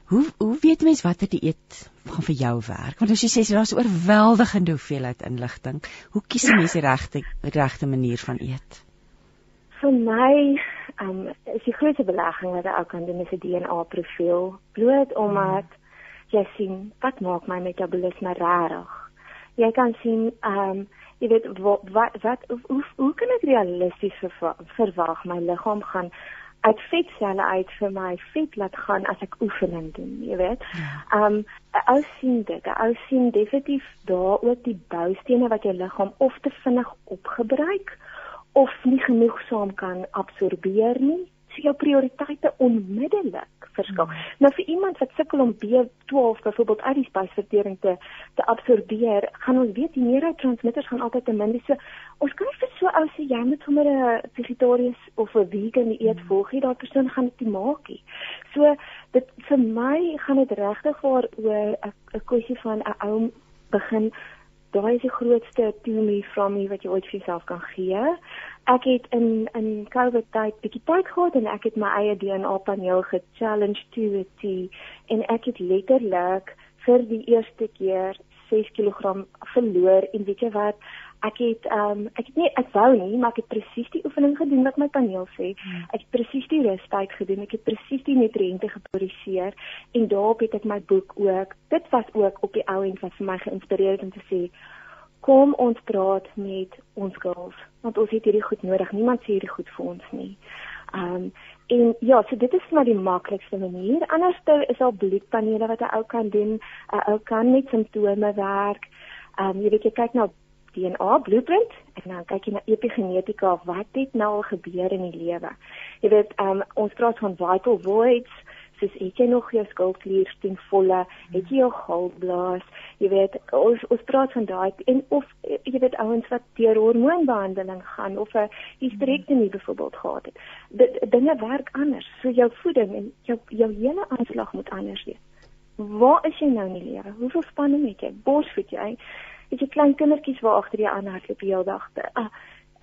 hoe hoe weet 'n mens watter dieet gaan vir jou werk? Want as jy sê daar's 'n oorweldigende hoeveelheid inligting, hoe kies 'n mens die regte regte manier van eet? Vir my um, is die grootste belegging wat ek kan doen is 'n DNA profiel, bloot omdat jy sien wat maak my metabolisme regtig. Jy kan sien um jy weet wat wat, wat hoe, hoe kan ek realisties verwa verwag my liggaam gaan uit vetselle uit vir my vet laat gaan as ek oefening doen, jy weet. Um 'n ou sien dit, 'n ou sien definitief daar ook die boustene wat jou liggaam of te vinnig opgebruik of nie genoegsaam kan absorbeer nie. So jou prioriteite onmiddellik verskil. Hmm. Nou vir iemand wat sukkel om B12 byvoorbeeld uit die spysvertering te te absorbeer, gaan ons weet die neurotransmitters gaan altyd te min. So ons kan nie vir so ou sê jy moet sommer 'n vegetariër of 'n vegan dieet hmm. volg nie. Daardie persoon gaan dit nie maak nie. So dit vir my gaan dit regtig oor 'n 'n kwessie van 'n ou begin daai is die grootste to me from me wat jy ooit vir jouself kan gee. Ek het in in COVID tyd bietjie tyd gehad en ek het my eie DNA paneel ge-challenge to a T en ek het letterlik vir die eerste keer 6 kg verloor en weet jy wat ek het ehm um, ek het nie ek wou nie maar ek het presies die oefening gedoen wat my paneel sê. Ek het presies die rustyd gedoen. Ek het presies die nutriënte geproduseer en daarop het ek my boek ook. Dit was ook op die ou end wat vir my geïnspireer het om te sê kom ons praat met ons girls want ons het hierdie goed nodig. Niemand sê hierdie goed vir ons nie. Ehm um, en ja, so dit is maar die maklikste manier. Anderste is al bloedpanele wat 'n ou kan doen. 'n Ou kan met simptome werk. Ehm um, jy weet jy kyk na DNA blueprint en dan kyk jy na epigenetika wat het nou al gebeur in die lewe. Jy weet um, ons praat van vital voids soos het jy nog jou skildklier ten volle, het jy jou galblaas, jy weet ons ons praat van daai en of jy weet ouens wat deur hormoonbehandeling gaan of 'n hysterektomie byvoorbeeld gehad het. Dit dinge werk anders. So jou voeding en jou jou hele aanslag moet anders wees. Waar is jy nou in die lewe? Hoeveel spanning het jy? Borsvoed jy? Het jy klein kindertjies waar agter jy aan hardloop die hele dag? Ah,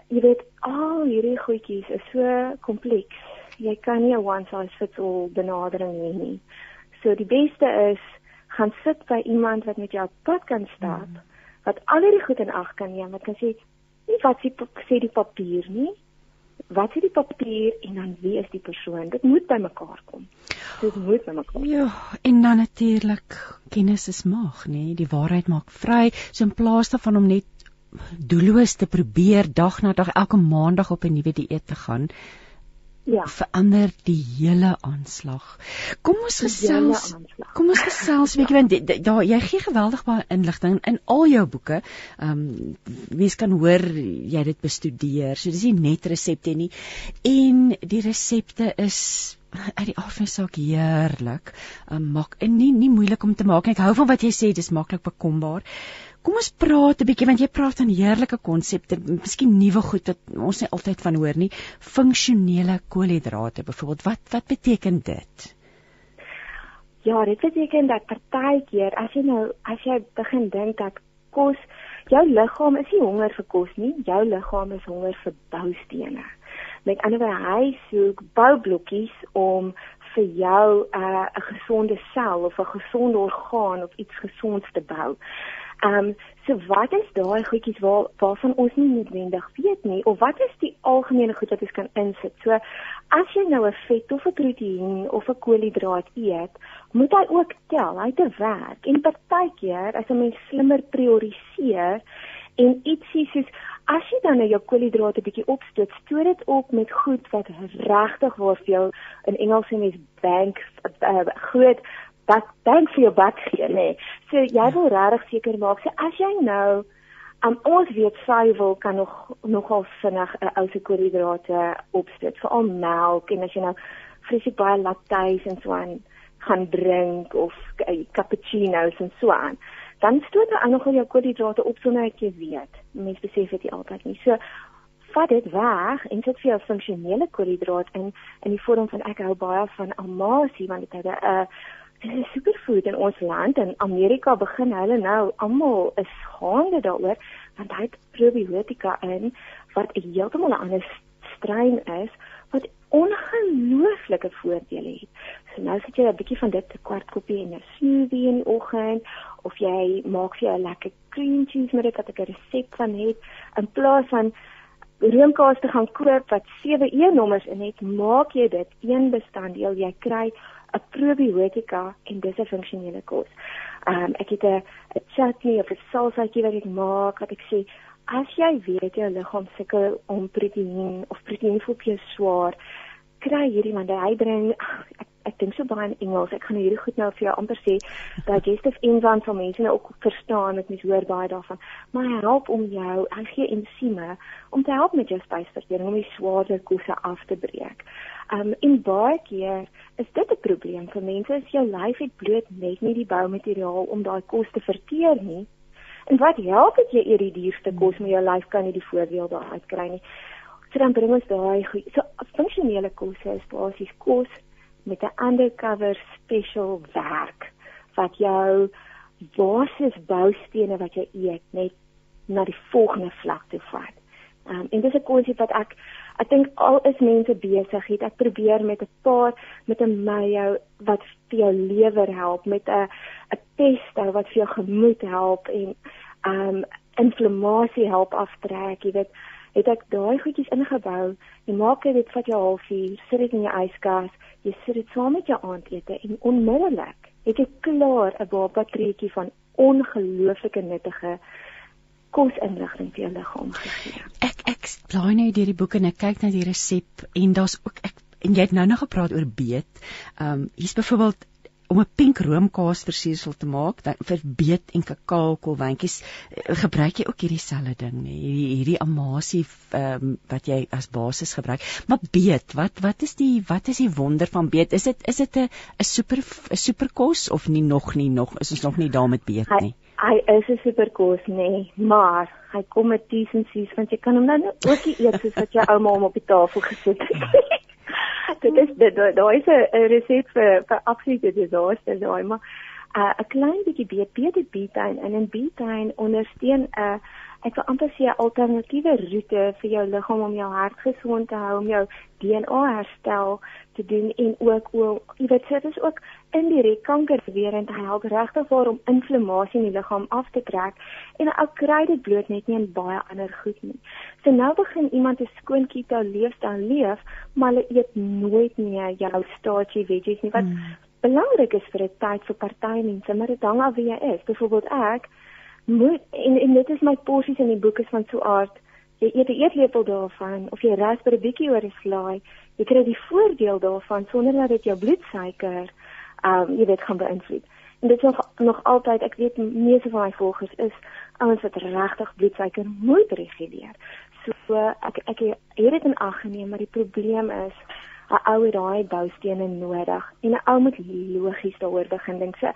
jy weet al hierdie goedjies is so kompleks. Jy kan nie 'n one size fits all benadering hê nie. So die beste is gaan sit by iemand wat met jou pad kan stap, mm. wat al hierdie goed in ag kan neem, wat kan sê nie wat sê, sê die papier nie. Wat sê die papier en dan wie is die persoon? Dit moet by mekaar kom. Dit moet by mekaar. Ja, en dan natuurlik kennis is mag, nê? Die waarheid maak vry. So in plaas daarvan om net doelloos te probeer dag na dag elke maandag op 'n nuwe dieet te gaan, ja. verander die hele aanslag. Kom ons gesels. Kom ons gesels 'n [LAUGHS] bietjie want daar jy gee geweldig baie inligting in al jou boeke. Ehm um, mense kan hoor jy dit bestudeer. So dis nie net resepte nie. En die resepte is uit die aard van die saak heerlik. Ehm um, maak en nie nie moeilik om te maak. Ek hou van wat jy sê, dis maklik bekombaar. Kom ons praat 'n bietjie want jy praat van heerlike konsepte, miskien nuwe goed wat ons nie altyd van hoor nie. Funksionele koolhidrate byvoorbeeld. Wat wat beteken dit? Ja, dit beteken dat partykeer as jy nou as jy begin dink dat kos jou liggaam is nie honger vir kos nie, jou liggaam is honger vir boustene. Met ander woorde, hy soek boublokkies om vir jou uh, 'n gesonde sel of 'n gesonde orgaan of iets gesonds te bou. Ehm um, so wat is daai goedjies waar waarvan ons nie noodwendig weet nie of wat is die algemene goed wat ons kan insit? So as jy nou 'n vet of 'n proteïen of 'n koolhidraat eet, moet hy ook tel, hy te werk. En partykeer as 'n mens slimmer prioritiseer en ietsie soos as jy dan nou jou koolhidrate bietjie opstoot, stoot dit op met goed wat regtig waar vir jou in Engels sê mens bank uh, groot bak bank vir jou bak gee, nê. Nee. So jy wil regtig seker maak, so as jy nou um, ons weet suiwel kan nog nogal vinnig 'n uh, ou se koolhidrate opstoot, veral melk en as jy nou vreeslik baie laktase en so aan gaan drink of uh, cappuccinos en so aan dan stoot jy aan nogal jou koolhidrate op sonder dat jy weet. Mense besef dit altyd nie. So vat dit weg en sit vir jou funksionele koolhidraat in in die vorm van ek hou baie van amasie want dit het 'n uh, dit is superfood in ons land en Amerika begin hulle nou almal is gaande daaroor want hy het probiotika in wat heeltemal 'n ander strein is wat ongelooflike voordele het. So nou sit jy 'n bietjie van dit 'n kwart koppie in 'n smoothie in die oggend of jy maak vir jou 'n lekker cream cheese met dit wat ek 'n resep van het in plaas van roomkaas te gaan koop wat 7 E-nommers in het, maak jy dit een bestanddeel. Jy kry 'n probiotika en dis 'n funksionele kos. Ehm um, ek het 'n chutney of 'n salsaatjie wat ek maak wat ek sê as jy weet jou liggaam sukkel om proteïen of proteïen voel jy swaar, kry hierdie want hy bring ek, ek dink so baie in Engels. Ek gaan hierdie goed nou vir jou amper sê digestive enzymes sal mense nou ook verstaan met mens hoor baie daarvan. Maar hy help om jou, hy gee ensieme om te help met jou spysvertering om die swaarder kosse af te breek. Um in baie keer is dit 'n probleem vir mense as jou lyf het bloot net nie die boumateriaal om daai kos te verteer nie. En wat help dit jy eet die duurste kos maar jou lyf kan nie die voordeel daaruit kry nie. So dan bring ons daai goed. So funksionele kos is basies kos met 'n undercover special werk wat jou basis boustene wat jy eet net na die volgende vlak toe vat. Um, en dis 'n konsep wat ek ek dink al is mense besig het ek probeer met 'n paar met 'n mayo wat vir jou lewer help met 'n 'n pesto wat vir jou gemoed help en um inflammasie help aftrek jy weet het ek daai goedjies ingebou. Jy maak dit vat jou halfuur, sit dit in jou yskas, jy sit dit saam met jou aandete en onmiddellik het jy klaar 'n babakreetjie van ongelooflike nuttige kosinligting vir jou liggaam gegee. Ek ek blaai nou deur die boek en ek kyk na die resep en daar's ook ek en jy het nou nog gepraat oor beet. Ehm um, hier's byvoorbeeld om 'n pink roomkaas versiersel te maak, dan vir beet en kakao kolwyntjies eh, gebruik jy ook hierdie selfde ding, nê? Hierdie hierdie amasie um, wat jy as basis gebruik. Maar beet, wat wat is die wat is die wonder van beet? Is dit is dit 'n 'n super 'n superkos of nie nog nie nog is ons nog nie daar met beet nie? Hy, hy is 'n superkos, nê, maar hy kom met T's en C's want jy kan hom dan ook eet soos wat jou ouma hom op die tafel gesit het. [LAUGHS] dit is dit daar is 'n resep vir vir absolute disaster daai maar 'n uh, klein bietjie beet beet betaine en in betaine ondersteun 'n uh, ek wil amper sê 'n alternatiewe roete vir jou liggaam om jou hart gesond te hou, om jou DNA herstel te doen en ook ook jy weet dit is ook indirek kanker weer en hy help regtig waar om inflammasie in die liggaam af te trek en ou kry dit bloot net nie in baie ander goed nie. So nou begin iemand 'n skoon keto leefstyl leef, maar hulle eet nooit meer jou starchy veggies nie wat hmm. belangrik is vir 'n tyd vir party mense, maar dit hang af wie jy is. Byvoorbeeld ek moet en en dit is my porsies in die boek is van so aard jy eet 'n eetlepel daarvan of jy rasper 'n bietjie oor 'n slaai jy kry die voordeel daarvan sonder dat dit jou bloedsuiker ehm um, jy weet gaan beïnvloed. En dit is nog nog altyd ek weet meeste van my volgers is ouens wat regtig bloedsuiker moet reguleer. So ek ek het dit in ag geneem maar die probleem is 'n ou het daai boustene nodig en 'n ou moet logies daaroor begin dink. So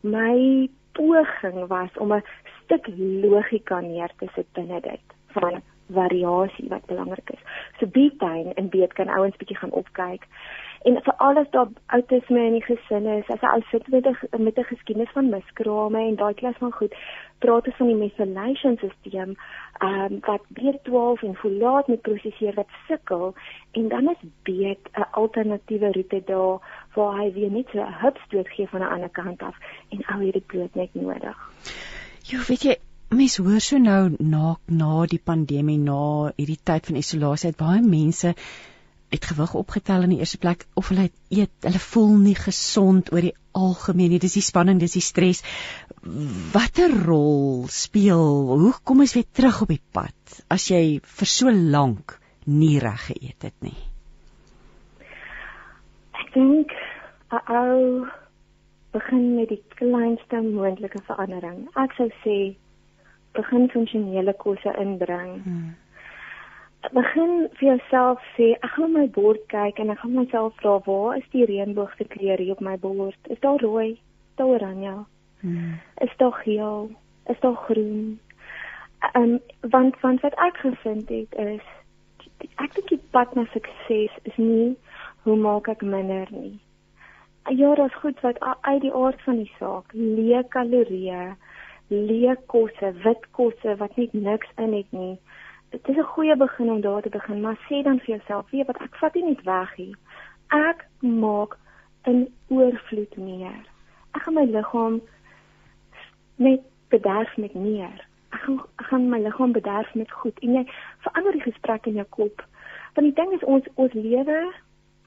my poging was om 'n stuk logika neer te sit binne dit van variasie wat belangrik is. So betaine en beet kan ouens bietjie gaan opkyk. En vir alles daar outisme in die gesin is, as 'n ou sit met 'n met 'n geskiedenis van miskrame en daai klas van goed, praat ons van die methylation stelsel, ehm um, wat B12 en folaat met prosesseer wat sukkel en dan is beet 'n alternatiewe roete daar waar hy weer net so 'n hupstoot gee van 'n ander kant af en ou hierdie bloed net nodig. Jy weet jy mense hoor so nou na na die pandemie na hierdie tyd van isolasie het baie mense het gewig opgetel in die eerste plek of hulle eet hulle voel nie gesond oor die algemeen nie. Dis die spanning dis die stres. Watter rol speel hoe kom ons weer terug op die pad as jy vir so lank nie reg geëet het nie? Ek dink ou begin met die kleinste moontlike verandering. Ek sou sê begin funksionele kosse inbring. Hmm begin vir jouself sê ek gaan my bord kyk en ek gaan myself vra waar is die reënboogse kleure hier op my bord? Is daar rooi? Is daar oranje? Hmm. is daar geel? Is daar groen? Um, want want wat ek gevind het is ek dink die pad na sukses is nie hoe maak ek minder nie? Ja is goed wat uit die aard van die saak leë kalorieë leë kosse wit kosse wat net niks in het nie dit is 'n goeie begin om daar te begin, maar sê dan vir jouself, weet wat, ek vat dit net weg hier. Ek maak 'n oorvloed meer. Ek gaan my liggaam net bederf met meer. Ek gaan ek gaan my liggaam bederf met goed en jy verander die gesprek in jou kop. Want die ding is ons ons lewe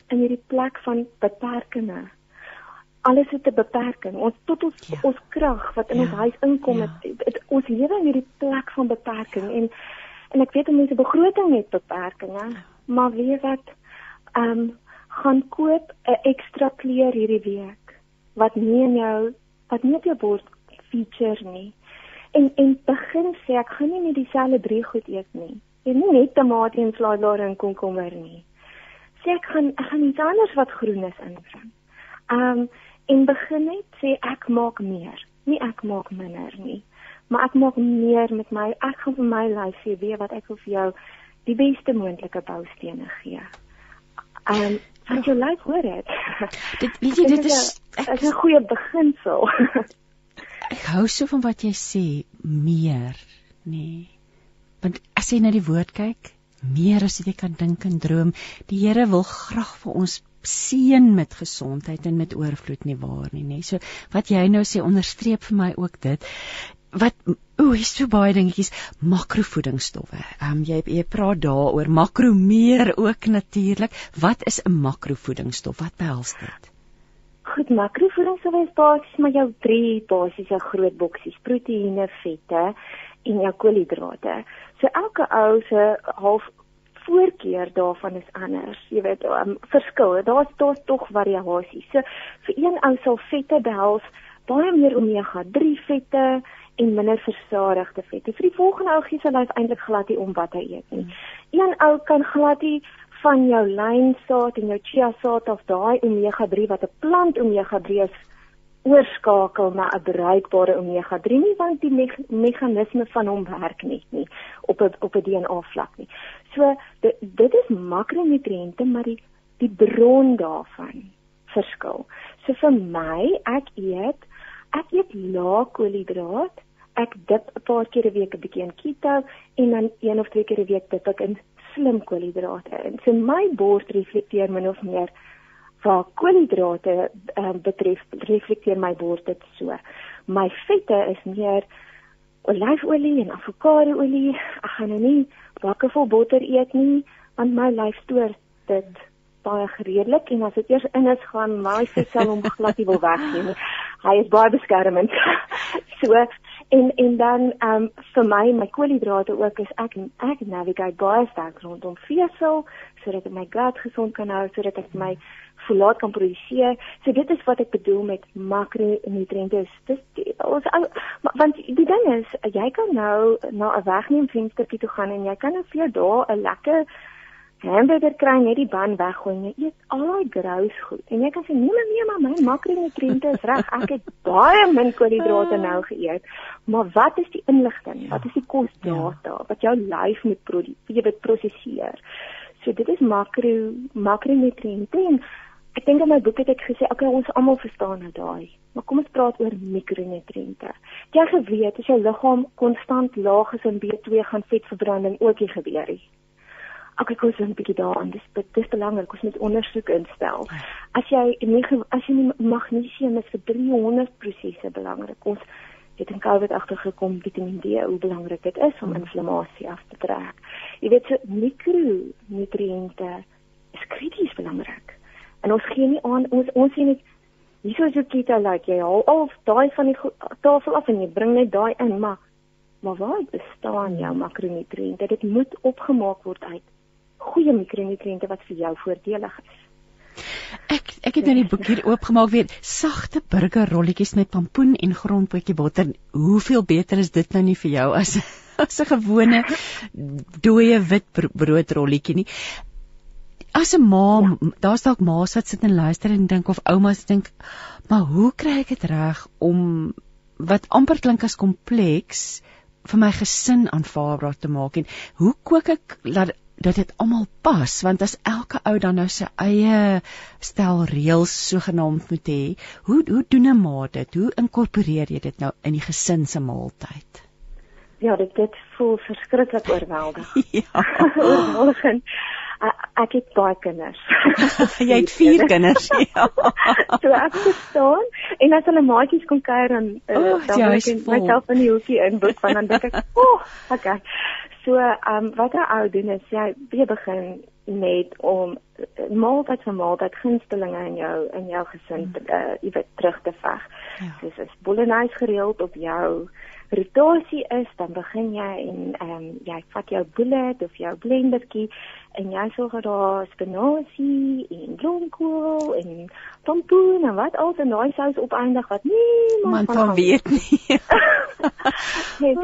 in hierdie plek van beperkings. Alles het 'n beperking. Ons tot ons ja. ons krag wat in ja. ons huis inkom, ja. het, het, het, ons lewe in hierdie plek van beperking en en ek weet mense begroting het beperkings, maar weet wat ehm um, gaan koop 'n ekstra kleur hierdie week wat nie in jou wat nie op jou bord feature nie. En en begin sê ek gaan nie net dieselfde drie goed eet nie. Ek nie net tamatie en slaailaar en komkommer nie. Sê ek gaan ek gaan iets anders wat groen is inbring. Ehm um, en begin net sê ek maak meer, nie ek maak minder nie maar ek maak meer met my ek gaan vir my lyf gee weet wat ek wil vir jou die beste moontlike boustene gee. Ehm um, wat jou lyf hoor het. [LAUGHS] Dit weet jy dit is ek is 'n goeie beginsel. [LAUGHS] ek hou so van wat jy sê meer nee. Want as jy na die woord kyk meer as jy kan dink en droom die Here wil graag vir ons seën met gesondheid en met oorvloed nie waar nie nê. So wat jy nou sê onderstreep vir my ook dit wat o, hier's so baie dingetjies makrovoedingsstowwe. Ehm um, jy jy praat daaroor makro meer ook natuurlik. Wat is 'n makrovoedingsstof? Wat behels dit? Goed, makrovoedingsstowwe is basies maar jou drie basiese groot boksies: proteïene, vette en jou koolhidrate. So elke ou se half voorkeur daarvan is anders. Jy weet, um, verskil. Daar's daar's tog variasies. So vir een ou sal vette behels baie meer omega 3 vette en minder versadigde vette. Vir die volgende ou gee sy lyf eintlik glad nie om wat hy eet nie. Een ou kan glad nie van jou lynsaad en jou chia saad of daai omega 3 wat 'n plant omega 3 is oorskakel na 'n bruikbare omega 3 nie want die me meganisme van hom werk net nie op 'n op 'n DNA vlak nie. So dit dit is makronutriënte maar die die bron daarvan verskil. So vir my, ek eet ek eet lae koolhidraat ek dip 'n paar keer 'n week 'n bietjie in keto en dan een of twee keer 'n week dip ek in slim koolhidrate. En so my bord reflekteer min of meer waar koolhidrate uh, betref reflekteer my bord dit so. My vette is meer olyfolie en avokadoolie. Ek gaan nou nie bakke vol botter eet nie want my lyf stoor dit baie redelik en as dit eers in is gaan my vet sal hom glad nie wil weggee nie. Hy is baie beskermend. [LAUGHS] so En en dan ehm um, vir my my koolhidrate ook is ek ek navigate baie sterk rondom vesel sodat ek my gut gesond kan hou sodat ek my folaat kan produseer. So dit is wat ek bedoel met makronutriënte. Dis ons want die ding is jy kan nou na 'n wegneem venstertjie toe gaan en jy kan nou vir jou daar 'n lekker hamburger kry net die ban weggooi jy eet al daai grous goed en jy kan sê nee nee nee maar my makronutriënte is reg ek het [LAUGHS] baie min koolhidrate nou geëet maar wat is die inligting wat is die kosdata ja. wat jou lyf moet produseer jy moet prosesseer so dit is makro makronutriënte en ek dink in my boek het ek gesê, okay, ons almal verstaan nou daai. Maar kom ons praat oor mikronutriënte. Jy geweet as jou liggaam konstant laag is in B2 gaan vetverbranding ook nie gebeur nie. Ek kyk ons 'n bietjie daaraan. Dis dit is belangrik. Ons moet ondersoek instel. As jy nie as jy nie magnesium is vir 300 prosesse belangrik. Ons het in COVID agtergekom Vitamiin D hoe belangrik dit is om inflammasie af te trek. Jy weet so mikronutriënte is krities belangrik. En ons gee nie aan ons ons sien net hieso so keto like jy haal al daai van die tafel af en jy bring net daai in, maar maar waar bestaan jou makronutriënte? Dit moet opgemaak word uit goeie mikronutriënte wat vir jou voordelig is. Ek ek het nou die boek hier oopgemaak weer sagte burgerrolletjies met pampoen en grondpotjie botter. Hoeveel beter is dit nou nie vir jou as [LAUGHS] as 'n gewone dooie wit broodrolletjie nie. As 'n ma, ja. daar's dalk ma's wat sit en luister en dink of oumas dink, maar hoe kry ek dit reg om wat amper klink as kompleks vir my gesin aanvaarbaar te maak en hoe kook ek laat dat dit almal pas want as elke ou dan nou sy eie stel reëls sogenaamd moet hê hoe hoe doen 'n ma dit hoe inkorporeer jy dit nou in die gesin se maaltyd ja dit dit voel verskriklik [LAUGHS] [LAUGHS] oorweldigend ja oorweldigend ek het baie kinders. [LAUGHS] jy het 4 kinders. Ja. so ek verstaan en as hulle maatjies kom kuier dan uh, dan ja, ek myself in die hoekie inboek van dan dink ek, "O, oh, okay." So, ehm um, wat 'n ou doen is jy weer begin met om eh, maaltyd vir maaltyd gunstelinge in jou in jou gesin te uh, jy weet terug te veg. Ja. Dis is bolognese gereeld op jou rotasie is, dan begin jy en ehm um, jy vat jou bullet of jou blendertjie en jy sorg dat daar spinasie en bloemkool en pompoen en wat al die daai sous opeindig wat niemand van weet nie. [LAUGHS] nee,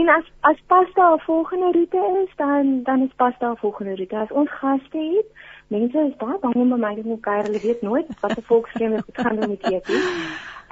en as as pasta 'n volgende roete is, dan dan is pasta 'n volgende roete. As ons gaste het, mense is baie bang om by my te kom kuier. Hulle weet nooit wat 'n volksvreemde goed gaan doen met eet nie.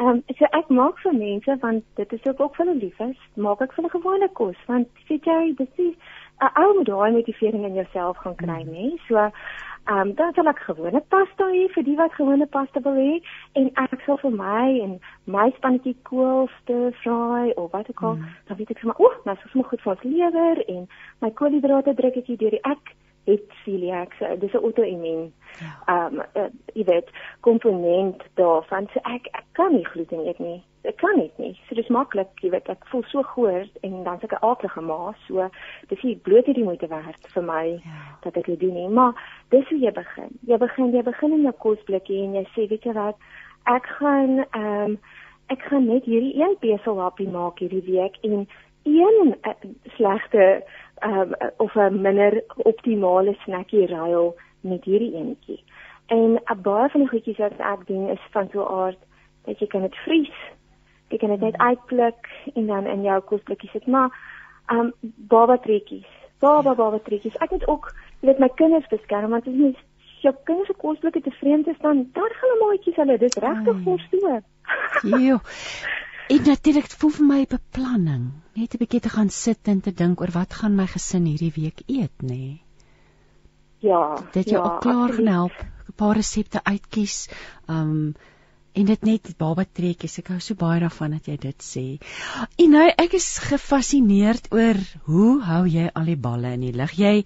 Ehm um, so ek maak vir mense want dit is ook ook vir hulle lief is, maak ek vir hulle gewone kos want weet jy, dit is 'n ou moet daai motivering in jouself gaan kry, mm. nê? So, ehm um, dan sal ek gewone pasta hê vir die wat gewone pasta wil hê en ek sal vir my en my spannetjie kool stir fry of wat ook al, mm. dan weet ek sommer, o, nou is dit goed vir ons lewer en my koolhidrate druk ek hier deur die ek het celiac, so dis 'n auto-immuun ja. ehm um, uh, jy weet komponent daarvan. So ek ek kan nie gluten eet nie. Ek kan nie nie. So dis maklik, jy weet, ek voel so goor en dan seker aardige maas, so dis nie bloot hierdie moeite werd vir my ja. dat ek dit doen nie, maar dis hoe jy begin. Jy begin jy begin in 'n kosblikkie en jy sê weet jy wat, ek gaan ehm um, ek gaan net hierdie een beselhappie maak hierdie week en een uh, slegte um, of 'n minder optimale snackie ruil met hierdie enetjie. En 'n baie van die goedjies wat ek doen is van so 'n aard dat jy kan dit vries. Jy kan dit net uitpluk en dan in jou kosblikkie sit, maar um baba trekkies. Baba baba trekkies. Ek het ook weet my kinders beskerm want as jy jou kinders se kosblikke te vreemd is dan dan gaan hulle maatjies hulle dit regtig voorstoor. Jo. [LAUGHS] En natuurlik voel vir my beplanning, net 'n bietjie te gaan sit en te dink oor wat gaan my gesin hierdie week eet, nê? Nee. Ja. Dit jou ja, ook klaar help, 'n paar resepte uitkies. Um en dit net baba treetjies. Ek hou so baie daarvan dat jy dit sê. En nou ek is gefassineerd oor hoe hou jy al die balle in die lug? Jy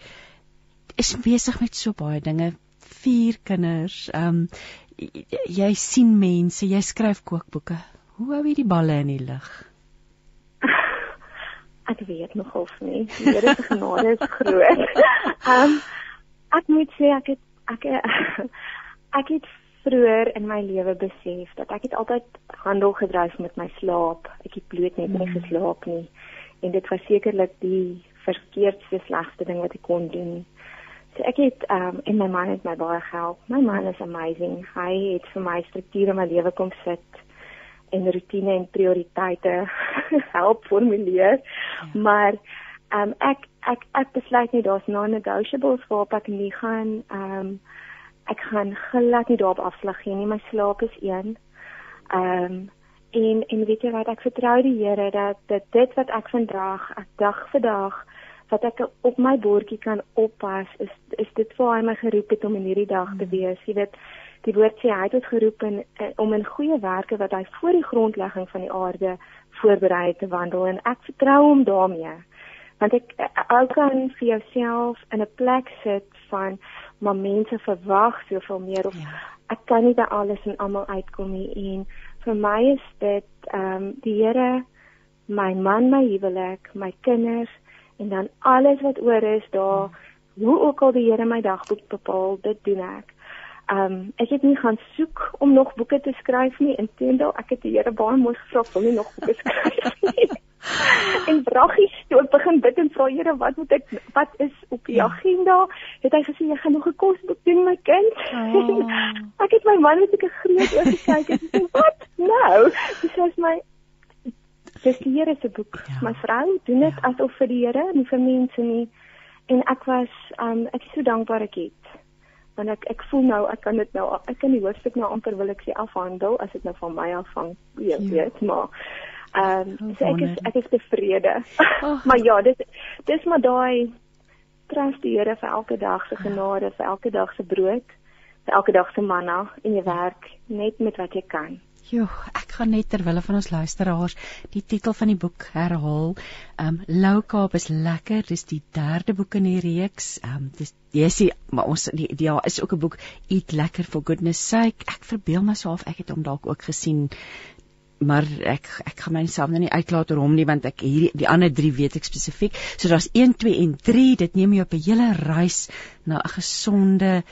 is besig met so baie dinge. Vier kinders. Um jy sien mense, jy skryf kookboeke. Hoe hou jy die balle in die lug? [LAUGHS] Ek weet nog of nie. Die Here se genade is groot. [LAUGHS] Ehm um, ek moet sê ek het ek [LAUGHS] ek het vroeër in my lewe besef dat ek het altyd handel gedryf met my slaap. Ek het bloot net nie mm. geslaap nie. En dit was sekerlik die verkeerdste slegste ding wat ek kon doen. So ek het ehm um, en my man het my baie gehelp. My man is amazing. Hy het vir my strukture in my lewe kom sit en rotine en prioriteite [LAUGHS] help formuleer. Ja. Maar ehm um, ek ek ek besluit nie daar's non-negotiables waarop ek nie gaan ehm um, ek gaan glad nie daarop afslag gee nie. My slaap is een. Ehm um, en en weet jy wat ek vertrou die Here dat dit dit wat ek vandag ek dag vir dag wat ek op my bordjie kan oppas is is dit vir hy my geroep het om in hierdie dag te mm. wees. Jy weet Die woord sê hy het ons geroep in, in, om in goeie werke wat hy voor die grondlegging van die aarde voorberei het te wandel en ek vertrou hom daarmee. Want ek ook kan vir jouself in 'n plek sit van maar mense verwag soveel meer of ja. ek kan nie by alles en almal uitkom nie en vir my is dit ehm um, die Here my man, my huwelik, my kinders en dan alles wat oor is daar hoe ook al die Here my dagboek bepaal, dit doen ek. Ehm um, ek het nie gaan soek om nog boeke te skryf nie. Inteendeel, ek het die Here baie mooi gevra om nie nog boeke skryf [LAUGHS] nie. en braggies toe ek begin bid en vra Here, wat moet ek wat is op die ja. agenda? Het hy gesê jy gaan nog 'n kosboek doen my kind. Oh. [LAUGHS] ek het my man net 'n groot oog gekyk en sê wat? Nou, dis is my dis die Here se boek. Ja. My vrou doen dit ja. asof vir die Here, nie vir mense nie. En ek was um ek is so dankbaar ek het. Want ek ek voel nou ek kan dit nou ek kan die hoofstuk nou amper wil ek sê afhandel as dit nou van my afhang, weet jy, ja. maar ehm um, so ek is ek is tevrede. Oh. [LAUGHS] maar ja, dis dis maar daai trust die Here vir elke dag se genade, vir elke dag se brood, vir elke dag se manna in jou werk net met wat jy kan. Jo, ek gaan net ter wille van ons luisteraars die titel van die boek herhaal. Um Lou Kaap is lekker. Dis die derde boek in die reeks. Um dis jy sien, maar ons die, die ja, is ook 'n boek Eat Lekker for Goodness Sake. Ek verbeel myself ek het hom dalk ook gesien. Maar ek ek gaan myself nou nie uitlaat oor hom nie want ek hierdie die ander 3 weet ek spesifiek. So daar's 1, 2 en 3. Dit neem jou op 'n hele reis na 'n gesonde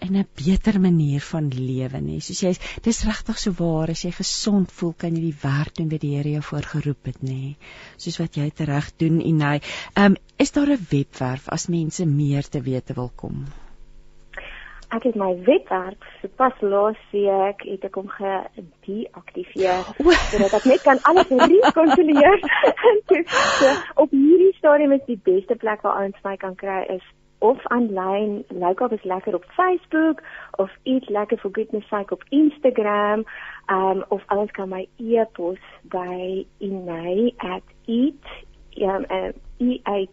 en 'n beter manier van lewe nie. Soos jy dis regtig so waar as jy gesond voel kan jy die werk doen wat die Here jou voorgeroep het nê. Soos wat jy reg doen en hy. Ehm um, is daar 'n webwerf as mense meer te wete wil kom? Ek het my webwerf sopas laas week het ek hom gedeaktiveer sodat ek net kan alles rekonsileer. [LAUGHS] [LAUGHS] so, op hierdie stadium is die beste plek waar ons my kan kry is of aanlyn, like of is lekker op Facebook of eat lekker for goodness sake op Instagram, um of anders kan my e-pos by inay@eat um, um, e a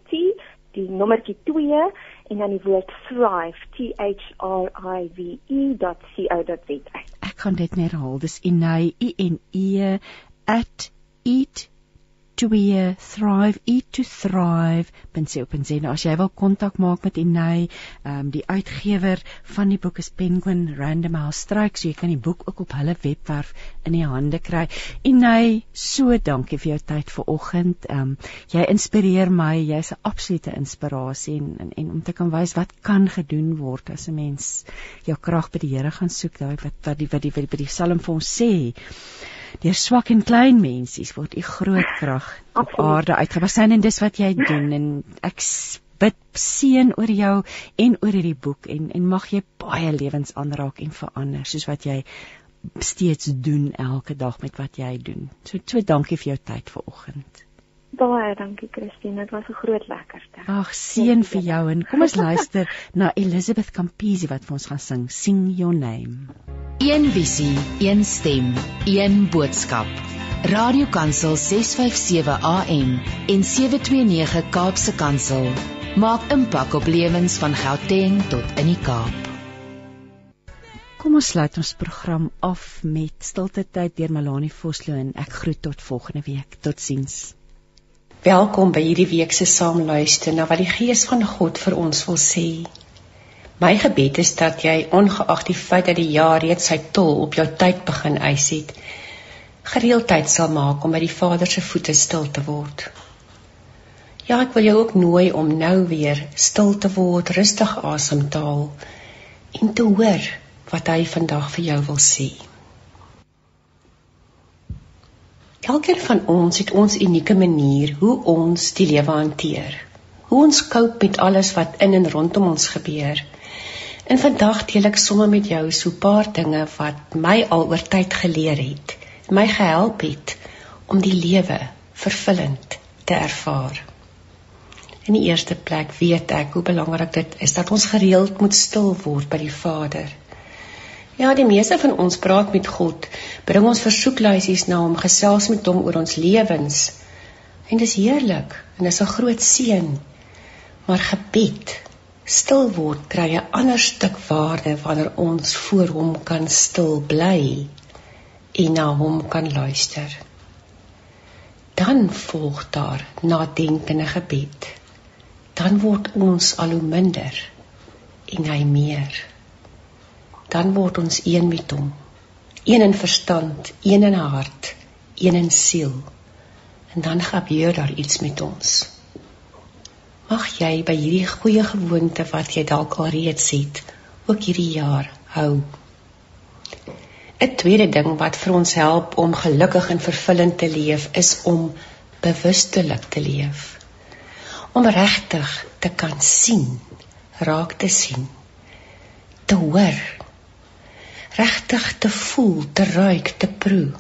die nommertjie 2 en dan die woord thrive t h r i v e.co.za. Ek kan dit net herhaal. Dis inay e n e @eat twee thrive eat to thrive pensio.za as jy wil kontak maak met Inay um, die uitgewer van die boek is Penguin Random House Strike so jy kan die boek ook op hulle webwerf in die hande kry. Inay so dankie vir jou tyd vanoggend um, jy inspireer my jy's 'n absolute inspirasie en, en en om te kan wys wat kan gedoen word as 'n mens jou krag by die Here gaan soek daai wat wat die wat die wat die, die Psalm vir ons sê deur swak en klein mensies word u groot krag op aarde uitgewasyn en dis wat jy doen en ek bid seën oor jou en oor hierdie boek en en mag jy baie lewens aanraak en verander soos wat jy steeds doen elke dag met wat jy doen. So so dankie vir jou tyd vanoggend. Baie dankie Christine, dit was 'n groot lekkerte. Ag, seën vir jou en kom ons luister na Elizabeth Campisi wat vir ons gaan sing Sing Your Name. Een visie, een stem, een boodskap. Radiokansel 657 AM en 729 Kaapse Kansel maak impak op lewens van Gauteng tot in die Kaap. Kom ons sluit ons program af met stilte tyd deur Melanie Vosloo en ek groet tot volgende week. Totsiens. Welkom by hierdie week se saamluister na wat die Gees van God vir ons wil sê. My gebed is dat jy ongeag die feit dat die jaar reeds sy tol op jou tyd begin eis het, gereeldheid sal maak om by die Vader se voete stil te word. Ja, ek wil jou ook nooi om nou weer stil te word, rustig asem te haal en te hoor wat hy vandag vir jou wil sê. Elkeen van ons het ons unieke manier hoe ons die lewe hanteer. Hoe ons cope met alles wat in en rondom ons gebeur. En vandag deel ek sommer met jou so 'n paar dinge wat my al oor tyd geleer het, my gehelp het om die lewe vervullend te ervaar. In die eerste plek weet ek hoe belangrik dit is dat ons gereeld moet stil word by die Vader. Ja, die meeste van ons praat met God, bring ons versoeklysies na hom, gesels met hom oor ons lewens. En dis heerlik en dis 'n groot seën. Maar gebed Stil word kry 'n ander stuk waarde wanneer ons voor hom kan stil bly en na hom kan luister. Dan volg daar nadenkende gebed. Dan word ons al hoe minder en hy meer. Dan word ons een met hom. Een in verstand, een in hart, een in siel. En dan gebeur daar iets met ons. Mag jy by hierdie goeie gewoonte wat jy dalk al reeds het, ook hierdie jaar hou. 'n Tweede ding wat vir ons help om gelukkig en vervullend te leef, is om bewustelik te leef. Om regtig te kan sien, raak te sien, te hoor, regtig te voel, te ruik, te proe.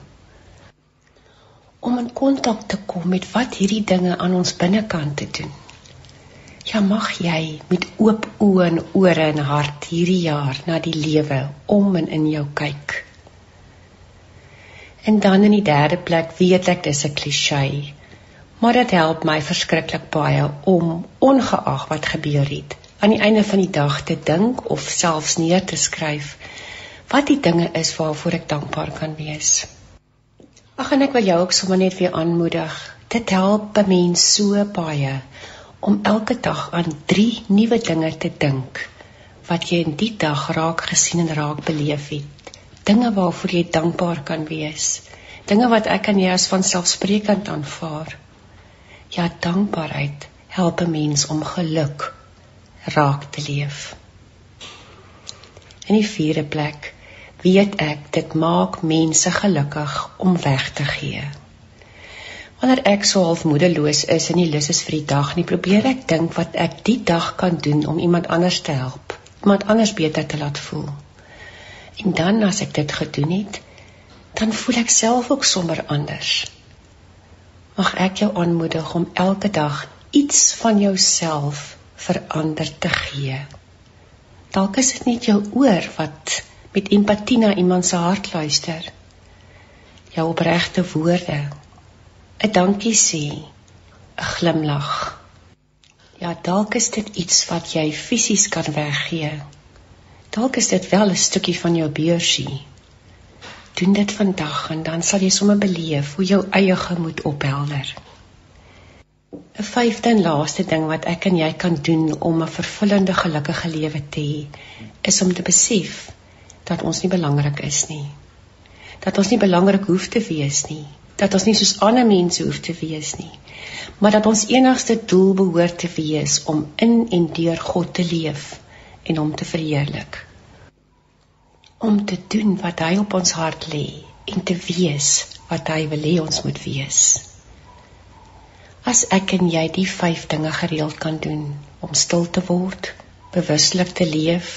Om in kontak te kom met wat hierdie dinge aan ons binnekant te doen. Ja mag jy met oop oë en ore en hart hierdie jaar na die lewe om en in jou kyk. En dan in die derde plek weet ek dis 'n klisee, maar dit help my verskriklik baie om ongeag wat gebeur het aan die einde van die dag te dink of selfs neer te skryf wat die dinge is waarvoor ek dankbaar kan wees. Ag en ek wil jou ook sommer net weer aanmoedig. Dit help 'n mens so baie om elke dag aan 3 nuwe dinge te dink wat jy in die dag raak gesien en raak beleef het. Dinge waarvoor jy dankbaar kan wees. Dinge wat ek aan jou as vanselfsprekend aanvaar. Ja, dankbaarheid help 'n mens om geluk raak te leef. In die vierde plek weet ek dit maak mense gelukkig om weg te gee. Wanneer ek so half moedeloos is en nie lus is vir die dag nie, probeer ek dink wat ek die dag kan doen om iemand anders te help, iemand anders beter te laat voel. En dan as ek dit gedoen het, dan voel ek self ook sommer anders. Mag ek jou aanmoedig om elke dag iets van jouself verander te gee. Dalk is dit net jou oor wat met empatie na iemand se hart luister. Jou opregte woorde. 'n Dankie sê, 'n glimlag. Ja, dalk is dit iets wat jy fisies kan weggee. Dalk is dit wel 'n stukkie van jou beursie. Doen dit vandag en dan sal jy sommer beleef hoe jou eie gemoed ophelder. 'n Vyfde en laaste ding wat ek en jy kan doen om 'n vervullende gelukkige lewe te hê, is om te besef dat ons nie belangrik is nie. Dat ons nie belangrik hoef te wees nie. Dat ons nie soos ander mense hoef te wees nie. Maar dat ons enigste doel behoort te wees om in en deur God te leef en hom te verheerlik. Om te doen wat hy op ons hart lê en te wees wat hy wil hê ons moet wees as ek en jy die vyf dinge gereeld kan doen om stil te word, bewuslik te leef,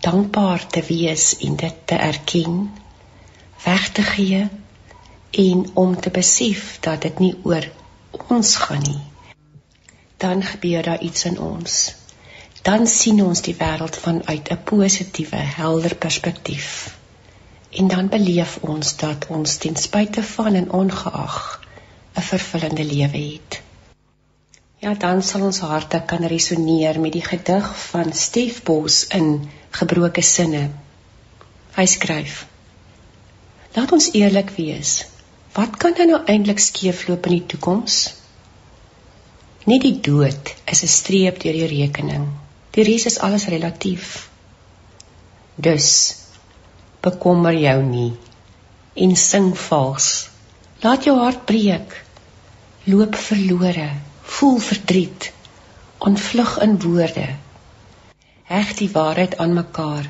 dankbaar te wees en dit te erken, weg te gee en om te besef dat dit nie oor ons gaan nie. Dan gebeur daar iets in ons. Dan sien ons die wêreld vanuit 'n positiewe, helder perspektief. En dan beleef ons dat ons ten spyte van en ongeag 'n vervullende lewe het. Ja, dan sal ons harte kan resoneer met die gedig van Stef Bos in Gebroke sinne. Hy skryf: Laat ons eerlik wees. Wat kan dan nou eintlik skeefloop in die toekoms? Net die dood is 'n streep deur die rekening. Die res is alles relatief. Dus bekommer jou nie en sing vals. Laat jou hart breek loop verlore, voel verdriet, ontvlug in woorde. Heg die waarheid aan mekaar.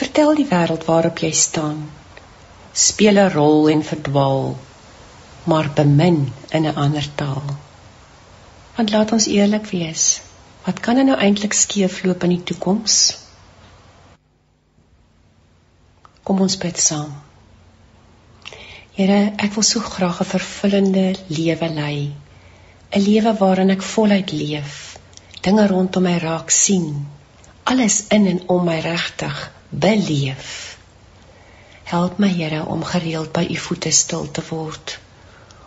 Vertel die wêreld waarop jy staan. Speel 'n rol en verdwaal, maar bemin in 'n ander taal. Want laat ons eerlik wees, wat kan er nou eintlik skeefloop in die toekoms? Kom ons bid saam. Here, ek wil so graag 'n vervullende lewe lei. 'n Lewe waarin ek voluit leef, dinge rondom my raak sien, alles in en om my regtig beleef. Help my, Here, om gereeld by U voete stil te word,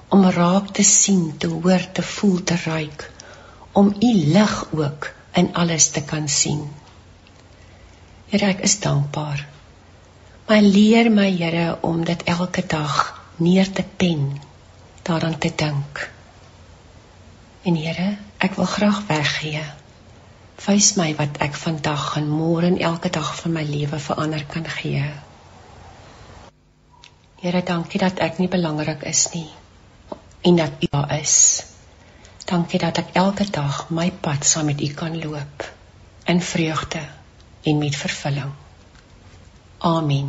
om raak te sien, te hoor, te voel, te ruik, om U lig ook in alles te kan sien. Here, ek is dankbaar. Maar leer my, Here, om dit elke dag neer te pen, daaraan te dink. En Here, ek wil graag weggee. Wys my wat ek vandag en môre en elke dag van my lewe verander kan gee. Here, dankie dat ek nie belangrik is nie en dat U daar is. Dankie dat ek elke dag my pad saam met U kan loop in vreugde en met vervulling. Amen.